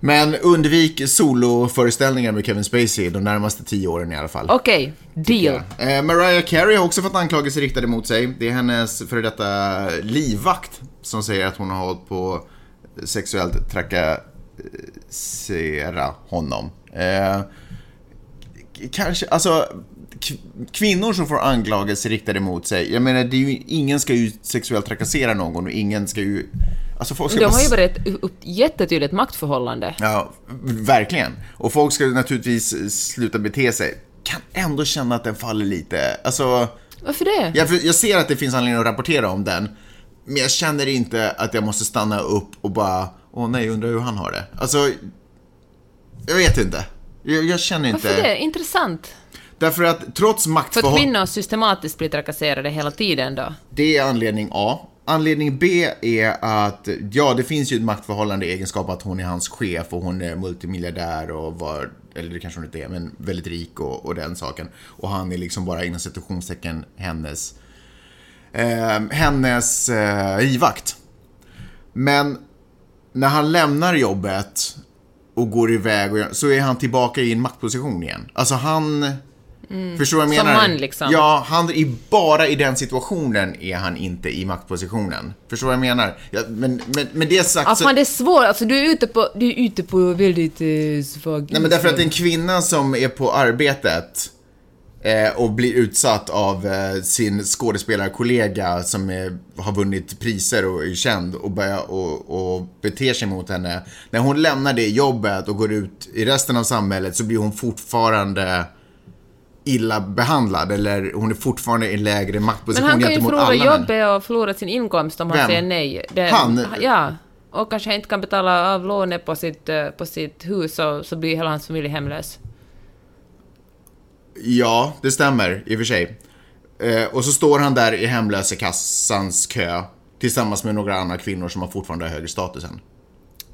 [SPEAKER 2] Men undvik soloföreställningar med Kevin Spacey de närmaste tio åren i alla fall.
[SPEAKER 3] Okej, deal.
[SPEAKER 2] Eh, Mariah Carey har också fått anklagelser riktade mot sig. Det är hennes före detta livvakt som säger att hon har hållit på sexuellt trakassera honom. Eh, kanske, alltså, kvinnor som får anklagelser riktade mot sig, jag menar, det är ju, ingen ska ju sexuellt trakassera någon och ingen ska ju... Alltså folk ska
[SPEAKER 3] De har ju bara ett upp- jättetydligt maktförhållande.
[SPEAKER 2] Ja, verkligen. Och folk ska naturligtvis sluta bete sig. Kan ändå känna att den faller lite. Alltså,
[SPEAKER 3] Varför det?
[SPEAKER 2] jag, jag ser att det finns anledning att rapportera om den. Men jag känner inte att jag måste stanna upp och bara, åh nej, undrar hur han har det. Alltså, jag vet inte. Jag, jag känner inte...
[SPEAKER 3] Varför det? Intressant.
[SPEAKER 2] Därför att trots
[SPEAKER 3] För att
[SPEAKER 2] maktförhållanden...
[SPEAKER 3] kvinnor systematiskt blir trakasserade hela tiden då.
[SPEAKER 2] Det är anledning A. Anledning B är att, ja, det finns ju ett maktförhållande i egenskap att hon är hans chef och hon är multimiljardär och var, eller det kanske hon inte är, men väldigt rik och, och den saken. Och han är liksom bara inom citationstecken hennes, eh, hennes eh, livvakt. Men när han lämnar jobbet och går iväg och, gör- så är han tillbaka i en maktposition igen. Alltså han... Förstår du vad jag
[SPEAKER 3] Som
[SPEAKER 2] menar?
[SPEAKER 3] man, liksom.
[SPEAKER 2] Ja, han är bara i den situationen är han inte i maktpositionen. Förstår vad jag menar? Ja, men, men, men det sagt
[SPEAKER 3] Ja,
[SPEAKER 2] så...
[SPEAKER 3] fan det är svårt, alltså du är ute på, du är ute på väldigt eh, svag
[SPEAKER 2] Nej, men därför att en kvinna som är på arbetet eh, och blir utsatt av eh, sin skådespelarkollega som är, har vunnit priser och är känd och, börjar, och, och beter sig mot henne. När hon lämnar det jobbet och går ut i resten av samhället så blir hon fortfarande illa behandlad eller hon är fortfarande i en lägre
[SPEAKER 3] Men
[SPEAKER 2] maktposition
[SPEAKER 3] han kan ju
[SPEAKER 2] gentemot
[SPEAKER 3] förlora
[SPEAKER 2] alla
[SPEAKER 3] jobbet och förlora sin inkomst om han
[SPEAKER 2] Vem?
[SPEAKER 3] säger nej. Det,
[SPEAKER 2] Han?
[SPEAKER 3] Ja. Och kanske inte kan betala av lånet på sitt, eh, på sitt hus och så blir hela hans familj hemlös.
[SPEAKER 2] Ja, det stämmer i och för sig. Eh, och så står han där i hemlösekassans kö tillsammans med några andra kvinnor som har fortfarande högre status än.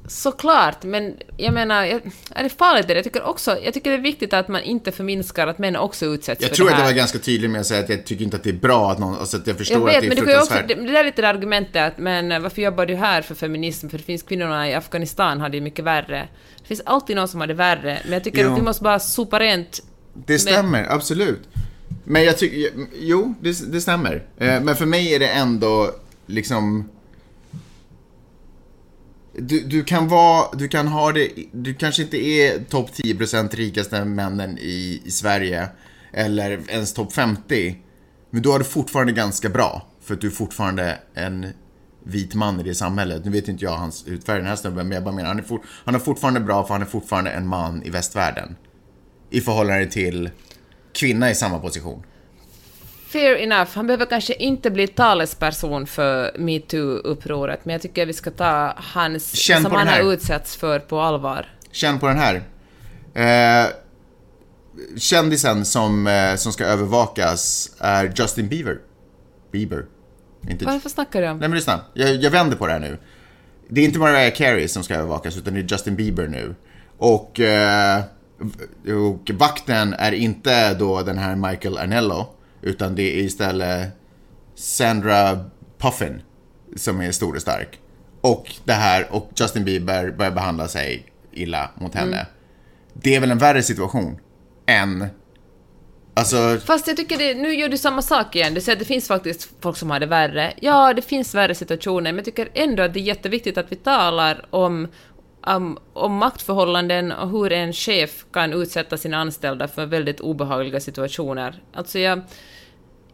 [SPEAKER 3] Såklart, men jag menar, jag, är det farligt? Jag tycker också, jag tycker det är viktigt att man inte förminskar att män också utsätts
[SPEAKER 2] Jag
[SPEAKER 3] för
[SPEAKER 2] tror
[SPEAKER 3] det
[SPEAKER 2] att
[SPEAKER 3] här.
[SPEAKER 2] jag var ganska tydlig med att säga att jag tycker inte att det är bra att någon, alltså att jag förstår
[SPEAKER 3] Jag vet,
[SPEAKER 2] att det är
[SPEAKER 3] men du kan också,
[SPEAKER 2] fruktansvärt.
[SPEAKER 3] det, det där är lite det argumentet att men eh, varför jobbar du här för feminism? För det finns kvinnorna i Afghanistan hade ju mycket värre. Det finns alltid någon som har det värre, men jag tycker
[SPEAKER 2] Jo.
[SPEAKER 3] att vi måste bara sopa rent.
[SPEAKER 2] Det stämmer, absolut. Men jag tycker, jo, det, det stämmer. Eh, Men för mig är det ändå liksom... Du, du kan vara, du kan ha det, du kanske inte är topp 10% rikaste männen i, i Sverige, eller ens topp 50, men du har det fortfarande ganska bra, för att du är fortfarande en vit man i det samhället. Nu vet inte jag hans hudfärg den här snubben, men jag bara menar, han är, for, han är fortfarande bra för han är fortfarande en man i västvärlden. I förhållande till kvinna i samma position.
[SPEAKER 3] Fair enough, han behöver kanske inte bli talesperson för metoo-upproret, men jag tycker vi ska ta hans,
[SPEAKER 2] Känn
[SPEAKER 3] som han har utsatts för, på allvar.
[SPEAKER 2] Känn på den här. Eh, kändisen som, eh, som ska övervakas är Justin Bieber. Bieber. Inte...
[SPEAKER 3] Varför snackar du om?
[SPEAKER 2] Nej men lyssna, jag, jag vänder på det här nu. Det är inte Mariah Carey som ska övervakas utan det är Justin Bieber nu. Och, eh, och vakten är inte då den här Michael Arnello utan det är istället Sandra Puffin som är stor och stark. Och det här, och Justin Bieber börjar behandla sig illa mot henne. Det är väl en värre situation än... Alltså,
[SPEAKER 3] Fast jag tycker det, nu gör du samma sak igen. Du säger att det finns faktiskt folk som har det värre. Ja, det finns värre situationer, men jag tycker ändå att det är jätteviktigt att vi talar om, om, om maktförhållanden och hur en chef kan utsätta sina anställda för väldigt obehagliga situationer. Alltså jag,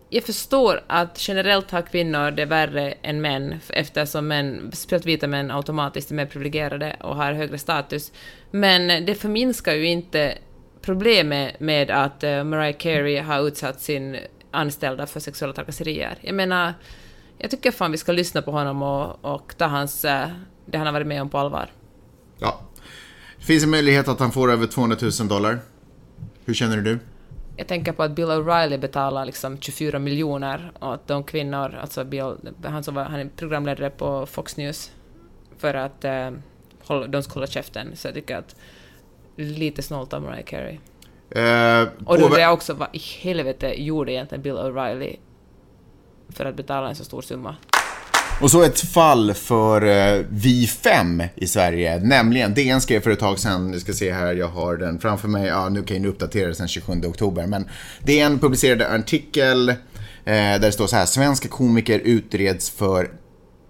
[SPEAKER 3] jag förstår att generellt har kvinnor det värre än män eftersom män, speciellt vita män, automatiskt är mer privilegierade och har högre status. Men det förminskar ju inte problemet med att eh, Mariah Carey har utsatt sin anställda för sexuella trakasserier. Jag menar, jag tycker fan vi ska lyssna på honom och, och ta hans, eh, det han har varit med om på allvar
[SPEAKER 2] ja. Det finns en möjlighet att han får över 200 000 dollar. Hur känner du?
[SPEAKER 3] Jag tänker på att Bill O'Reilly betalar liksom 24 miljoner åt de kvinnor, alltså Bill, han, som var, han är programledare på Fox News, för att eh, hålla, de ska hålla käften. Så jag tycker att lite snålt av Mariah Carey.
[SPEAKER 2] Eh,
[SPEAKER 3] Och då undrar jag också vad i helvete gjorde egentligen Bill O'Reilly för att betala en så stor summa?
[SPEAKER 2] Och så ett fall för eh, vi fem i Sverige, nämligen DN skrev för ett tag sedan, ni ska se här, jag har den framför mig, ja nu kan jag nu uppdatera den sen 27 oktober, men DN publicerade en artikel eh, där det står så här, svenska komiker utreds för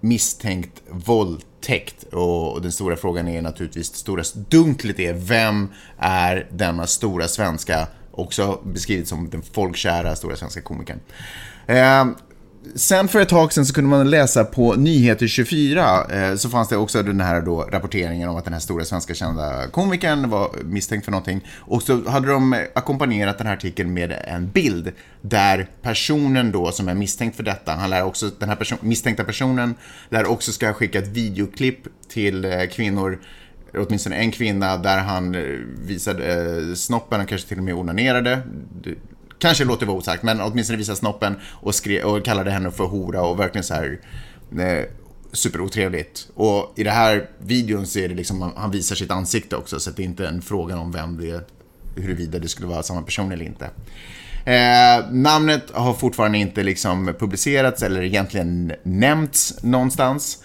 [SPEAKER 2] misstänkt våldtäkt. Och, och den stora frågan är naturligtvis, det stora dunklet är, vem är denna stora svenska också beskrivet som den folkkära stora svenska komikern. Eh, Sen för ett tag sen så kunde man läsa på Nyheter 24 eh, så fanns det också den här då rapporteringen om att den här stora svenska kända komikern var misstänkt för någonting. Och så hade de ackompanjerat den här artikeln med en bild där personen då som är misstänkt för detta, han lär också, den här person, misstänkta personen lär också ska ha skickat videoklipp till eh, kvinnor åtminstone en kvinna där han eh, visade eh, snoppen och kanske till och med onanerade. Kanske låter vara osagt, men åtminstone visade snoppen och, skrev, och kallade henne för hora och verkligen så här eh, superotrevligt. Och i den här videon så är det liksom, han visar sitt ansikte också, så det är inte en fråga om vem det är, huruvida det skulle vara samma person eller inte. Eh, namnet har fortfarande inte liksom publicerats eller egentligen nämnts någonstans.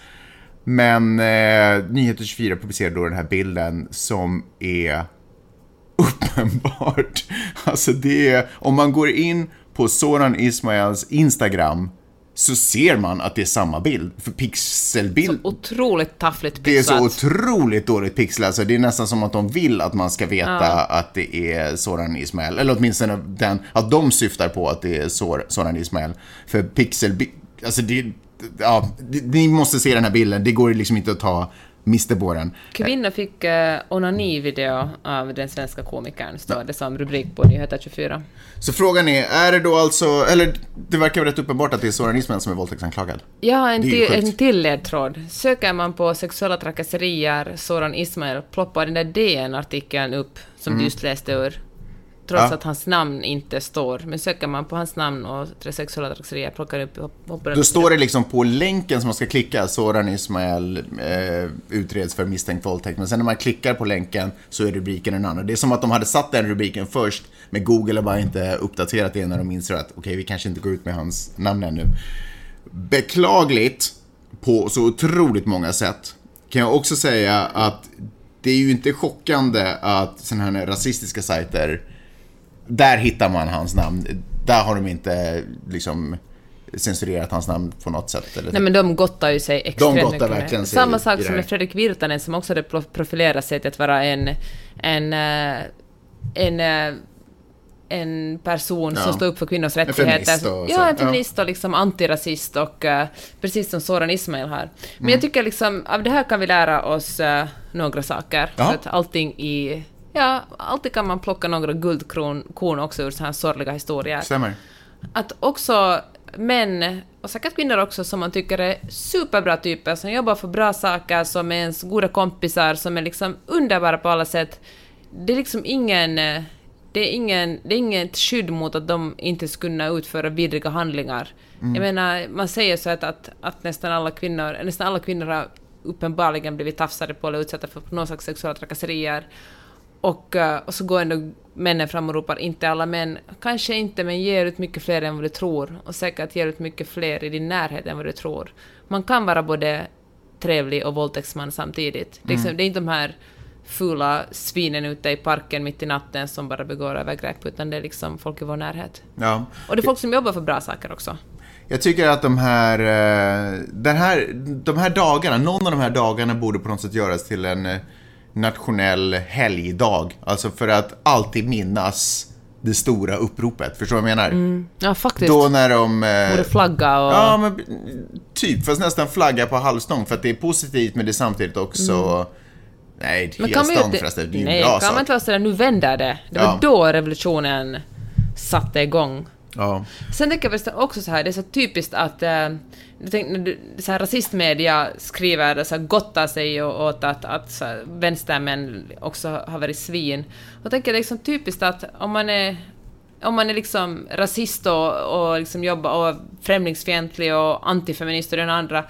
[SPEAKER 2] Men eh, Nyheter 24 publicerade då den här bilden som är uppenbart. Alltså det är, om man går in på Soran Ismails Instagram så ser man att det är samma bild. För pixelbild...
[SPEAKER 3] Så otroligt taffligt
[SPEAKER 2] pixlat. Det är så otroligt dåligt pixlat. Alltså det är nästan som att de vill att man ska veta ja. att det är Soran Ismail. Eller åtminstone den, att de syftar på att det är Soran Ismail. För pixelbild... Alltså det... Ja, ni måste se den här bilden. Det går liksom inte att ta miste på den.
[SPEAKER 3] Kvinna fick uh, onani-video av den svenska komikern, står det som rubrik på Nyheter 24.
[SPEAKER 2] Så frågan är, är det då alltså, eller det verkar rätt uppenbart att det är Soran Ismail som är våldtäktsanklagad?
[SPEAKER 3] Ja, en, till, en till ledtråd. Söker man på sexuella trakasserier, Soran Ismail, ploppar den där DN-artikeln upp som mm. du just läste ur trots ja. att hans namn inte står. Men söker man på hans namn och sexuella trakasserier plockar upp hoppar
[SPEAKER 2] Då står det liksom på länken som man ska klicka, Soran Ismail eh, utreds för misstänkt våldtäkt. Men sen när man klickar på länken så är rubriken en annan. Det är som att de hade satt den rubriken först, men Google har bara inte uppdaterat det när de inser att okej, okay, vi kanske inte går ut med hans namn ännu. Beklagligt på så otroligt många sätt. Kan jag också säga att det är ju inte chockande att sådana här rasistiska sajter där hittar man hans namn. Där har de inte liksom censurerat hans namn på något sätt. Eller
[SPEAKER 3] Nej men de gottar ju sig extremt
[SPEAKER 2] de mycket verkligen
[SPEAKER 3] sig Samma sak som med Fredrik Virtanen som också hade profilerat sig till att vara en, en, eh, en, en, eh, en person ja. som står upp för kvinnors rättigheter. En feminist och, ja, en feminist ja. och liksom antirasist och uh, precis som Soran Ismail har. Men mm. jag tycker liksom, av det här kan vi lära oss uh, några saker. Ja. För att allting i Ja, alltid kan man plocka några guldkorn också ur så här sorgliga historier.
[SPEAKER 2] Stämmer.
[SPEAKER 3] Att också män, och säkert kvinnor också, som man tycker är superbra typer, som jobbar för bra saker, som är ens goda kompisar, som är liksom underbara på alla sätt. Det är liksom ingen... Det är, ingen, det är inget skydd mot att de inte skulle kunna utföra vidriga handlingar. Mm. Jag menar, man säger så att, att, att nästan alla kvinnor, nästan alla kvinnor har uppenbarligen blivit tafsade på eller utsatta för någon slags sexuella trakasserier. Och, eh, och så går ändå männen fram och ropar inte alla män, kanske inte, men ger ut mycket fler än vad du tror. Och säkert ger ut mycket fler i din närhet än vad du tror. Man kan vara både trevlig och våldtäktsman samtidigt. Mm. Liksom, det är inte de här fula svinen ute i parken mitt i natten som bara begår övergrepp, utan det är liksom folk i vår närhet.
[SPEAKER 2] Ja.
[SPEAKER 3] Och det är folk som jobbar för bra saker också.
[SPEAKER 2] Jag tycker att de här, eh, den här, de här dagarna, någon av de här dagarna borde på något sätt göras till en eh, nationell helgdag. Alltså för att alltid minnas det stora uppropet. Förstår du vad jag menar?
[SPEAKER 3] Mm. Ja, faktiskt.
[SPEAKER 2] Då när de...
[SPEAKER 3] Eh, Borde flagga och...
[SPEAKER 2] Ja, men typ. Fast nästan flagga på halvstång. För att det är positivt, men det är samtidigt också... Mm. Nej, men kan helstång förresten. Det är ju
[SPEAKER 3] nej,
[SPEAKER 2] en bra
[SPEAKER 3] kan man inte vara sådär, nu vänder det. Det var ja. då revolutionen satte igång.
[SPEAKER 2] Ja.
[SPEAKER 3] Sen tänker jag också så här, det är så typiskt att eh, äh, tänkte, så här, rasistmedia skriver, så här, gottar sig åt att, att så här, vänstermän också har varit svin. Och tänker det är liksom typiskt att om man är om man är liksom rasist och, och liksom jobbar och främlingsfientlig och antifeminist och den andra,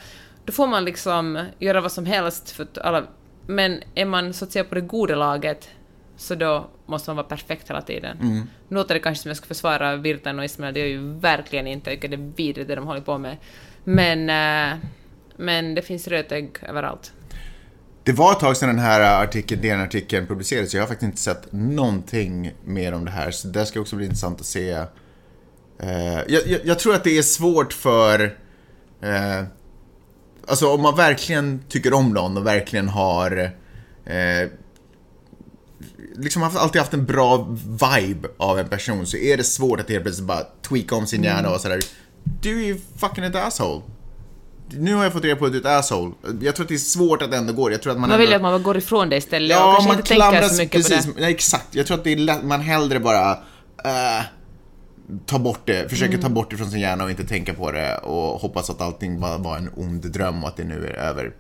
[SPEAKER 3] då får man liksom göra vad som helst för alla. Men är man så att säga på det goda laget, så då måste man vara perfekt hela tiden. Mm. Låter det kanske som jag ska försvara Virtan och Ismail, det är ju verkligen inte, jag tycker det är vidrigt det de håller på med. Men, äh, men det finns rötägg överallt.
[SPEAKER 2] Det var ett tag sedan den här artikeln, DN-artikeln publicerades. Jag har faktiskt inte sett någonting mer om det här. Så det ska också bli intressant att se. Uh, jag, jag, jag, tror att det är svårt för... Uh, alltså om man verkligen tycker om någon och verkligen har uh, liksom alltid haft en bra vibe av en person så är det svårt att helt plötsligt bara tweaka om sin hjärna och sådär. Du är ju fucking ett asshole. Nu har jag fått reda på att du är ett asshole. Jag tror att det är svårt att ändå gå. Jag tror att man
[SPEAKER 3] Man
[SPEAKER 2] ändå...
[SPEAKER 3] vill ju att man går ifrån det istället och
[SPEAKER 2] Ja,
[SPEAKER 3] kanske
[SPEAKER 2] man
[SPEAKER 3] inte tänker så mycket
[SPEAKER 2] precis,
[SPEAKER 3] på det.
[SPEAKER 2] Nej, exakt. Jag tror att det är lätt, man hellre bara uh, tar bort det, försöker
[SPEAKER 3] Mm.
[SPEAKER 2] ta bort det från sin hjärna och inte tänka på det och hoppas att allting bara var en ond dröm och att det nu är över.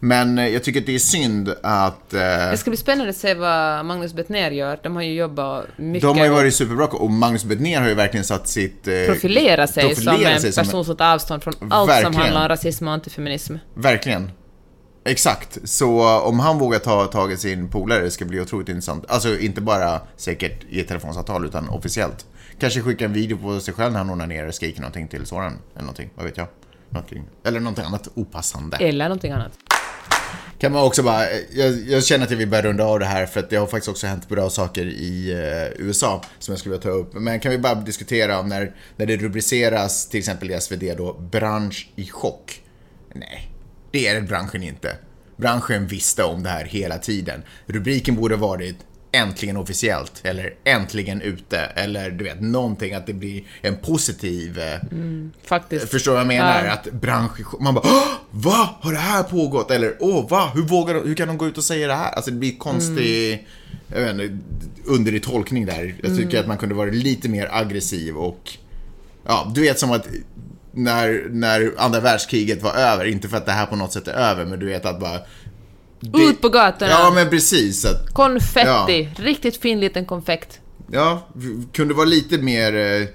[SPEAKER 2] Men eh, jag tycker att det är synd att eh,
[SPEAKER 3] Det ska bli spännande att se vad Magnus Bettner gör. De har ju jobbat mycket
[SPEAKER 2] de har ju varit superbra och Magnus Bettner har ju verkligen satt sitt... Eh,
[SPEAKER 3] profilera sig
[SPEAKER 2] profilera
[SPEAKER 3] som en
[SPEAKER 2] sig
[SPEAKER 3] person som tar avstånd från allt som
[SPEAKER 2] Verkligen.
[SPEAKER 3] handlar om rasism och antifeminism.
[SPEAKER 2] Verkligen. Exakt. Så om han vågar ta tag i sin polare, det ska bli otroligt intressant. Alltså inte bara säkert i ett telefonsamtal, utan officiellt. Kanske skicka en video på sig själv när han onanerar och skriker någonting till Soran. Eller någonting, vad vet jag. Någonting. Eller någonting annat opassande.
[SPEAKER 3] Eller någonting annat.
[SPEAKER 2] Kan man också bara, jag, jag känner att jag vill börja runda av det här för att det har faktiskt också hänt bra saker i eh, USA som jag skulle vilja ta upp. Men kan vi bara diskutera om när, när det rubriceras till exempel i SvD då, bransch i chock. Nej, det är det branschen inte. Branschen visste om det här hela tiden. Rubriken borde varit äntligen officiellt eller äntligen ute eller du vet någonting att det blir en positiv eh,
[SPEAKER 3] Faktiskt.
[SPEAKER 2] Förstår vad jag menar?
[SPEAKER 3] Ja.
[SPEAKER 2] Att bransch... Man bara Åh, Va? Har det här pågått? Eller åh, va? Hur vågar de, Hur kan de gå ut och säga det här? Alltså det blir konstig... Jag vet inte, under i tolkning där. Jag tycker att man kunde vara lite mer aggressiv och... Ja, du vet som att när, när andra världskriget var över, inte för att det här på något sätt är över, men du vet att bara... det-
[SPEAKER 3] Ut på gatorna!
[SPEAKER 2] Ja, men precis. Att,
[SPEAKER 3] Konfetti! Riktigt fin liten konfekt.
[SPEAKER 2] Ja, kunde vara lite mer eh,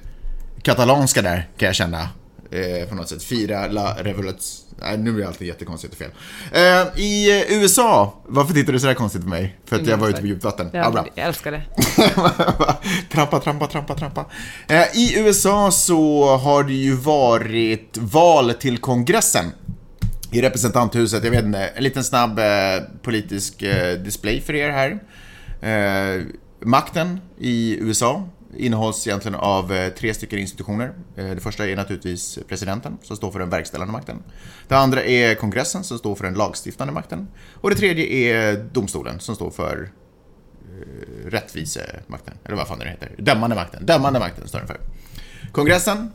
[SPEAKER 2] katalanska där, kan jag känna. Eh, på något sätt. Fira la revolution... Nej, nu blir det alltid jättekonstigt och fel. Eh, I eh, USA, varför tittar du sådär konstigt på mig? För att jag var ute på djupt vatten? Ja, bra.
[SPEAKER 3] Jag älskar det.
[SPEAKER 2] trampa, trampa, trampa, trampa. Eh, I USA så har det ju varit val till kongressen. I representanthuset, jag vet inte, en liten snabb eh, politisk eh, display för er här. Eh, makten i USA innehålls egentligen av eh, tre stycken institutioner. Eh, det första är naturligtvis presidenten som står för den verkställande makten. Det andra är kongressen som står för den lagstiftande makten. Och det tredje är domstolen som står för eh, rättvisemakten, eller vad fan den heter. Dömande makten. Dömande makten står den för. Kongressen,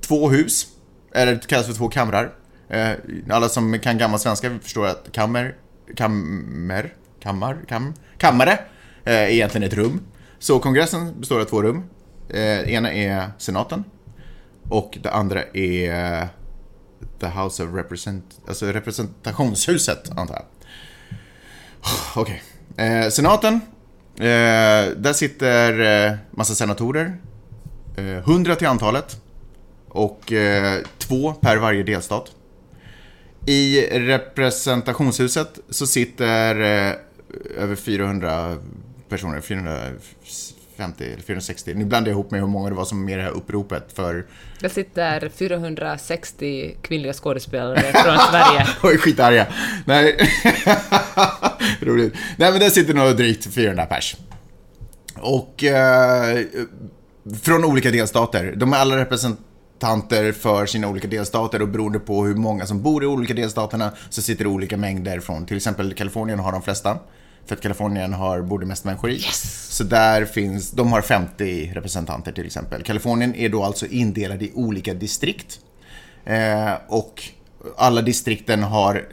[SPEAKER 2] två hus, eller det kallas för två kamrar. Eh, alla som kan gammal svenska förstår att kammer, kammer, kammar, kam, kammare eh, är egentligen ett rum. Så kongressen består av två rum. Det Ena är senaten och det andra är The House of Represent... Alltså representationshuset, antar jag. Okej. Okay. senaten. Där sitter massa senatorer. Hundra till antalet. Och två per varje delstat. I representationshuset så sitter eh, över 400 personer, 450 eller 460. Nu blandar jag ihop med hur många det var som var med i det här uppropet för...
[SPEAKER 3] Det sitter 460 kvinnliga skådespelare från Sverige.
[SPEAKER 2] Oj, skitarga. Nej. Roligt. Nej, men där sitter nog drygt 400 pers. Och eh, från olika delstater. De är alla representanter för sina olika delstater och beroende på hur många som bor i olika delstaterna så sitter det olika mängder från, till exempel Kalifornien har de flesta. För att Kalifornien har, bor det mest människor i. Så där finns, de har 50 representanter till exempel. Kalifornien är då alltså indelad i olika distrikt. Eh, och alla distrikten har,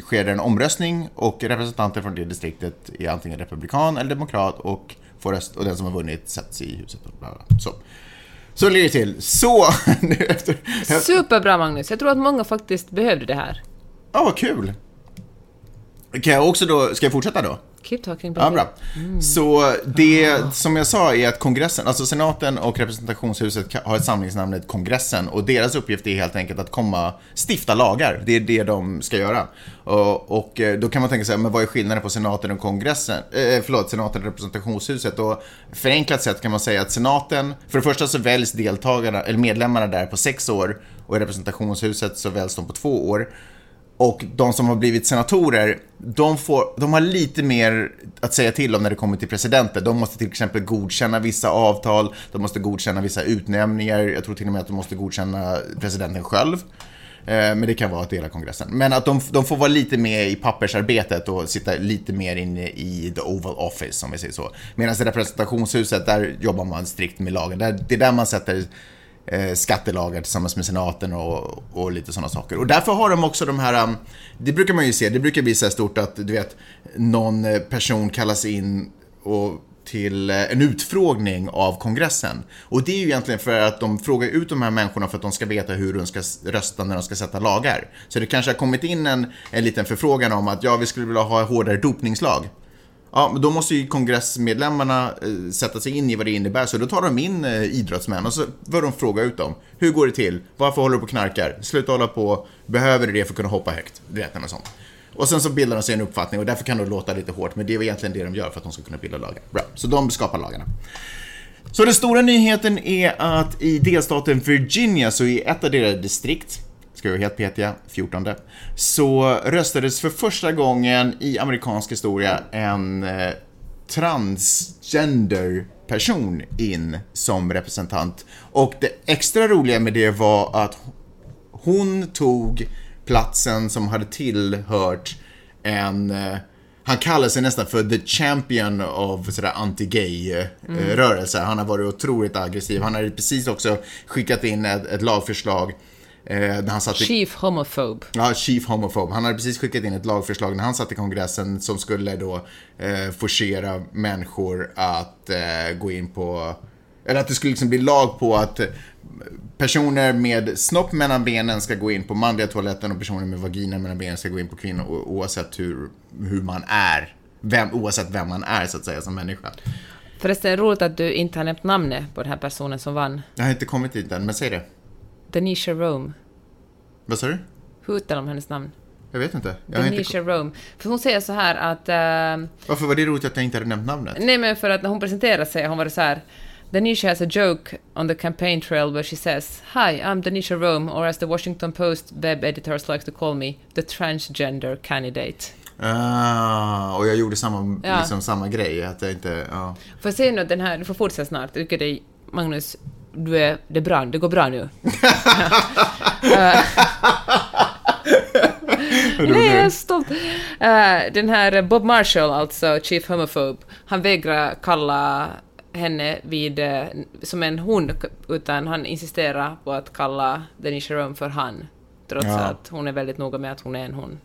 [SPEAKER 2] sker en omröstning och representanter från det distriktet är antingen republikan eller demokrat och får röst och den som har vunnit sätts i huset. Och bla bla. Så. Så ligger det till. Så, nu efter... Ja,
[SPEAKER 3] Superbra Magnus, jag tror att många faktiskt behövde det här.
[SPEAKER 2] vad kul. Kan jag också då, ska jag fortsätta då?
[SPEAKER 3] Keep talking
[SPEAKER 2] Ja, bra. Så det som jag sa är att kongressen, alltså senaten och representationshuset har ett samlingsnamnet kongressen och deras uppgift är helt enkelt att komma, stifta lagar. Det är det de ska göra. Och, och eh, då kan man tänka sig, men vad är skillnaden på senaten och kongressen? Eh, förlåt, senaten och representationshuset. Och förenklat sett kan man säga att senaten, för det första så väljs deltagarna, eller medlemmarna där på sex år och i representationshuset så väljs de på två år. Och de som har blivit senatorer, de, får, de har lite mer att säga till om när det kommer till presidenter. De måste till exempel godkänna vissa avtal, de måste godkänna vissa utnämningar, jag tror till och med att de måste godkänna presidenten själv. Eh, men det kan vara att dela kongressen. Men att de, de får vara lite mer i pappersarbetet och sitta lite mer inne i the Oval Office, om vi säger så. Medan i representationshuset, där jobbar man strikt med lagen. Där, det är där man sätter eh, skattelagar tillsammans med senaten och, och lite sådana saker. Och därför har de också de här, um, det brukar man ju se, det brukar bli så här stort att du vet, någon eh, person kallas in och till eh, en utfrågning av kongressen. Och det är ju egentligen för att de frågar ut de här människorna för att de ska veta hur de ska rösta när de ska sätta lagar. Så det kanske har kommit in en, en liten förfrågan om att ja, vi skulle vilja ha hårdare dopningslag. Ja, men då måste ju kongressmedlemmarna eh, sätta sig in i vad det innebär, så då tar de in eh, idrottsmän och så bör de fråga ut dem. Hur går det till? Varför håller du på och knarkar? Sluta hålla på. Behöver du det för att kunna hoppa högt? Du vet, något sånt. Och sen så bildar de sig en uppfattning och därför kan det låta lite hårt, men det är egentligen det de gör för att de ska kunna bilda lagar. Bra, så de skapar lagarna. Så den stora nyheten är att i delstaten Virginia, så i ett av deras distrikt, ska vi vara helt petiga, 14, så röstades för första gången i amerikansk historia en eh, transgender person in som representant. Och det extra roliga med det var att hon tog platsen som hade tillhört en eh, han kallar sig nästan för the champion of sådär anti-gay-rörelse. Han har varit otroligt aggressiv. Han hade precis också skickat in ett, ett lagförslag eh, när han satt i...
[SPEAKER 3] Chief homophobe.
[SPEAKER 2] Ja, chief homophobe. Han hade precis skickat in ett lagförslag när han satt i kongressen som skulle då eh, forcera människor att eh, gå in på, eller att det skulle liksom bli lag på att eh, personer med snopp mellan benen ska gå in på manliga toaletten och personer med vagina mellan benen ska gå in på kvinnor oavsett hur, hur man är. Vem, oavsett vem man är så att säga som människa.
[SPEAKER 3] Förresten, roligt att du inte har nämnt namnet på den här personen som vann.
[SPEAKER 2] Jag har inte kommit dit än, men säg det.
[SPEAKER 3] Denisha Rome.
[SPEAKER 2] Vad sa du?
[SPEAKER 3] Hur uttalar man hennes namn?
[SPEAKER 2] Jag vet inte. Jag har inte
[SPEAKER 3] Denisha Rome. För hon säger så här att... eh,
[SPEAKER 2] Varför var det roligt att jag inte hade nämnt namnet?
[SPEAKER 3] nej men för att när hon presenterade sig, hon var så här... Denisha has a joke on the campaign trail where she says Hi, I'm Denisha Rome, or as the Washington Post web editors like to call me, the transgender candidate.
[SPEAKER 2] Ah, och jag gjorde samma,
[SPEAKER 3] Ja.
[SPEAKER 2] liksom samma grej, att jag inte, ja.
[SPEAKER 3] Får jag säga nu att den här, du får fortsätta snart, jag tycker det Magnus, du är, det är bra, det går bra nu. Nej, jag är stolt. Eh, den här Bob Marshall, alltså Chief Homophobe, han vägrar kalla henne vid, eh, som en hon, utan han insisterar på att kalla Denisha Rome för han, trots
[SPEAKER 2] Ja.
[SPEAKER 3] att hon är väldigt noga med att hon är en hon.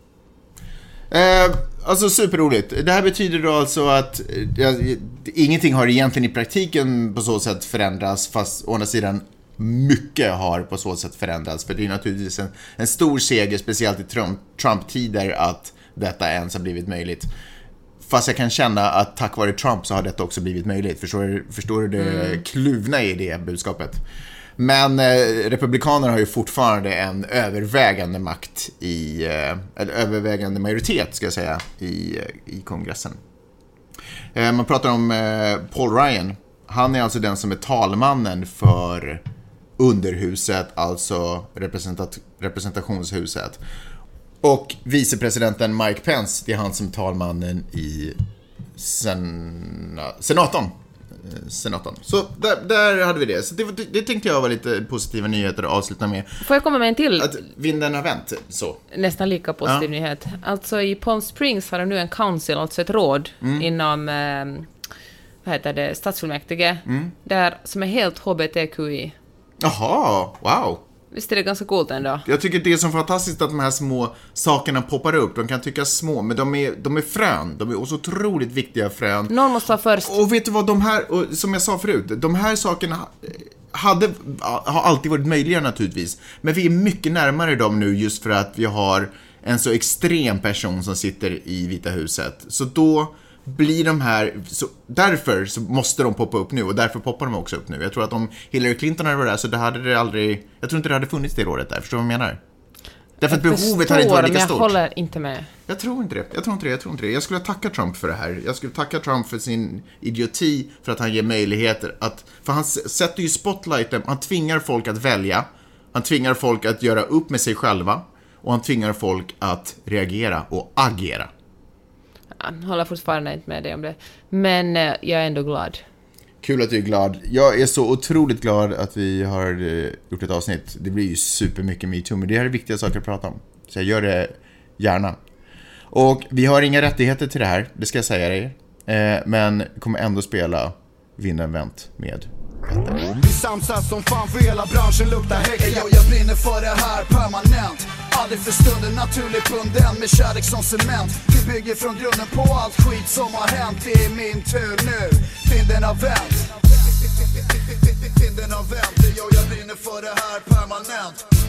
[SPEAKER 2] Eh, alltså superroligt. Det här betyder då alltså att eh, ja, ingenting har egentligen i praktiken på så sätt förändrats, fast å andra sidan mycket har på så sätt förändrats. För det är naturligtvis en, en stor seger, speciellt i Trump, Trump-tider, att detta ens har blivit möjligt. Fast jag kan känna att tack vare Trump så har detta också blivit möjligt. Förstår förstår du det kluvna i det budskapet? Men eh, Republikanerna har ju fortfarande en övervägande makt i, eh, eller övervägande majoritet ska jag säga, i, eh, i kongressen. Eh, man pratar om eh, Paul Ryan. Han är alltså den som är talmannen för underhuset, alltså representat- representationshuset. Och vicepresidenten Mike Pence, det är han som är talmannen i sena, senatorn. Eh, Senatorn. Så där, där hade vi det. Så det, det, det tänkte jag var lite positiva nyheter att avsluta med.
[SPEAKER 3] Får jag komma med en till
[SPEAKER 2] Att vinden har vänt, så.
[SPEAKER 3] nästan lika positiv
[SPEAKER 2] Ja.
[SPEAKER 3] nyhet. Alltså i Palm Springs har de nu en council, alltså ett råd
[SPEAKER 2] Mm.
[SPEAKER 3] inom eh, vad heter det, stadsfullmäktige,
[SPEAKER 2] Mm.
[SPEAKER 3] där, som är helt HBTQI.
[SPEAKER 2] Jaha, wow.
[SPEAKER 3] Visst är det ganska coolt ändå?
[SPEAKER 2] Jag tycker det är så fantastiskt att de här små sakerna poppar upp. De kan tyckas små, men de är, de är frön. De är så otroligt viktiga frön.
[SPEAKER 3] Någon måste vara först.
[SPEAKER 2] Och vet du vad, de här, och som jag sa förut, de här sakerna hade, har alltid varit möjliga naturligtvis. Men vi är mycket närmare dem nu just för att vi har en så extrem person som sitter i Vita huset. Så då blir de här, så därför så måste de poppa upp nu och därför poppar de också upp nu. Jag tror att om Hillary Clinton hade varit där så det hade det aldrig, jag tror inte det hade funnits det rådet där, förstår du vad jag menar? Därför att behovet hade inte varit lika
[SPEAKER 3] jag
[SPEAKER 2] stort.
[SPEAKER 3] håller inte med.
[SPEAKER 2] Jag tror inte det. Jag tror inte det. Jag tror inte det. Jag skulle tacka Trump för det här. Jag skulle tacka Trump för sin idioti, för att han ger möjligheter att... För han sätter ju spotlighten, han tvingar folk att välja, han tvingar folk att göra upp med sig själva och han tvingar folk att reagera och agera.
[SPEAKER 3] Jag håller fortfarande inte med dig om det. Men eh, jag är ändå glad.
[SPEAKER 2] Kul att du är glad. Jag är så otroligt glad att vi har eh, gjort ett avsnitt. Det blir ju supermycket metoo, men det här är viktiga saker att prata om. Så jag gör det gärna. Och vi har inga rättigheter till det här, det ska jag säga dig. Eh, men kommer ändå spela Vinna en vänt med
[SPEAKER 4] vi samsas som fan för hela branschen luktar häcken. Hey, jag brinner för det här permanent. Aldrig för stunden naturligt bunden med kärlek som cement. Vi bygger från grunden på allt skit som har hänt. Det är min tur nu, vinden har vänt. Vinden har vänt, jag, jag brinner för det här permanent.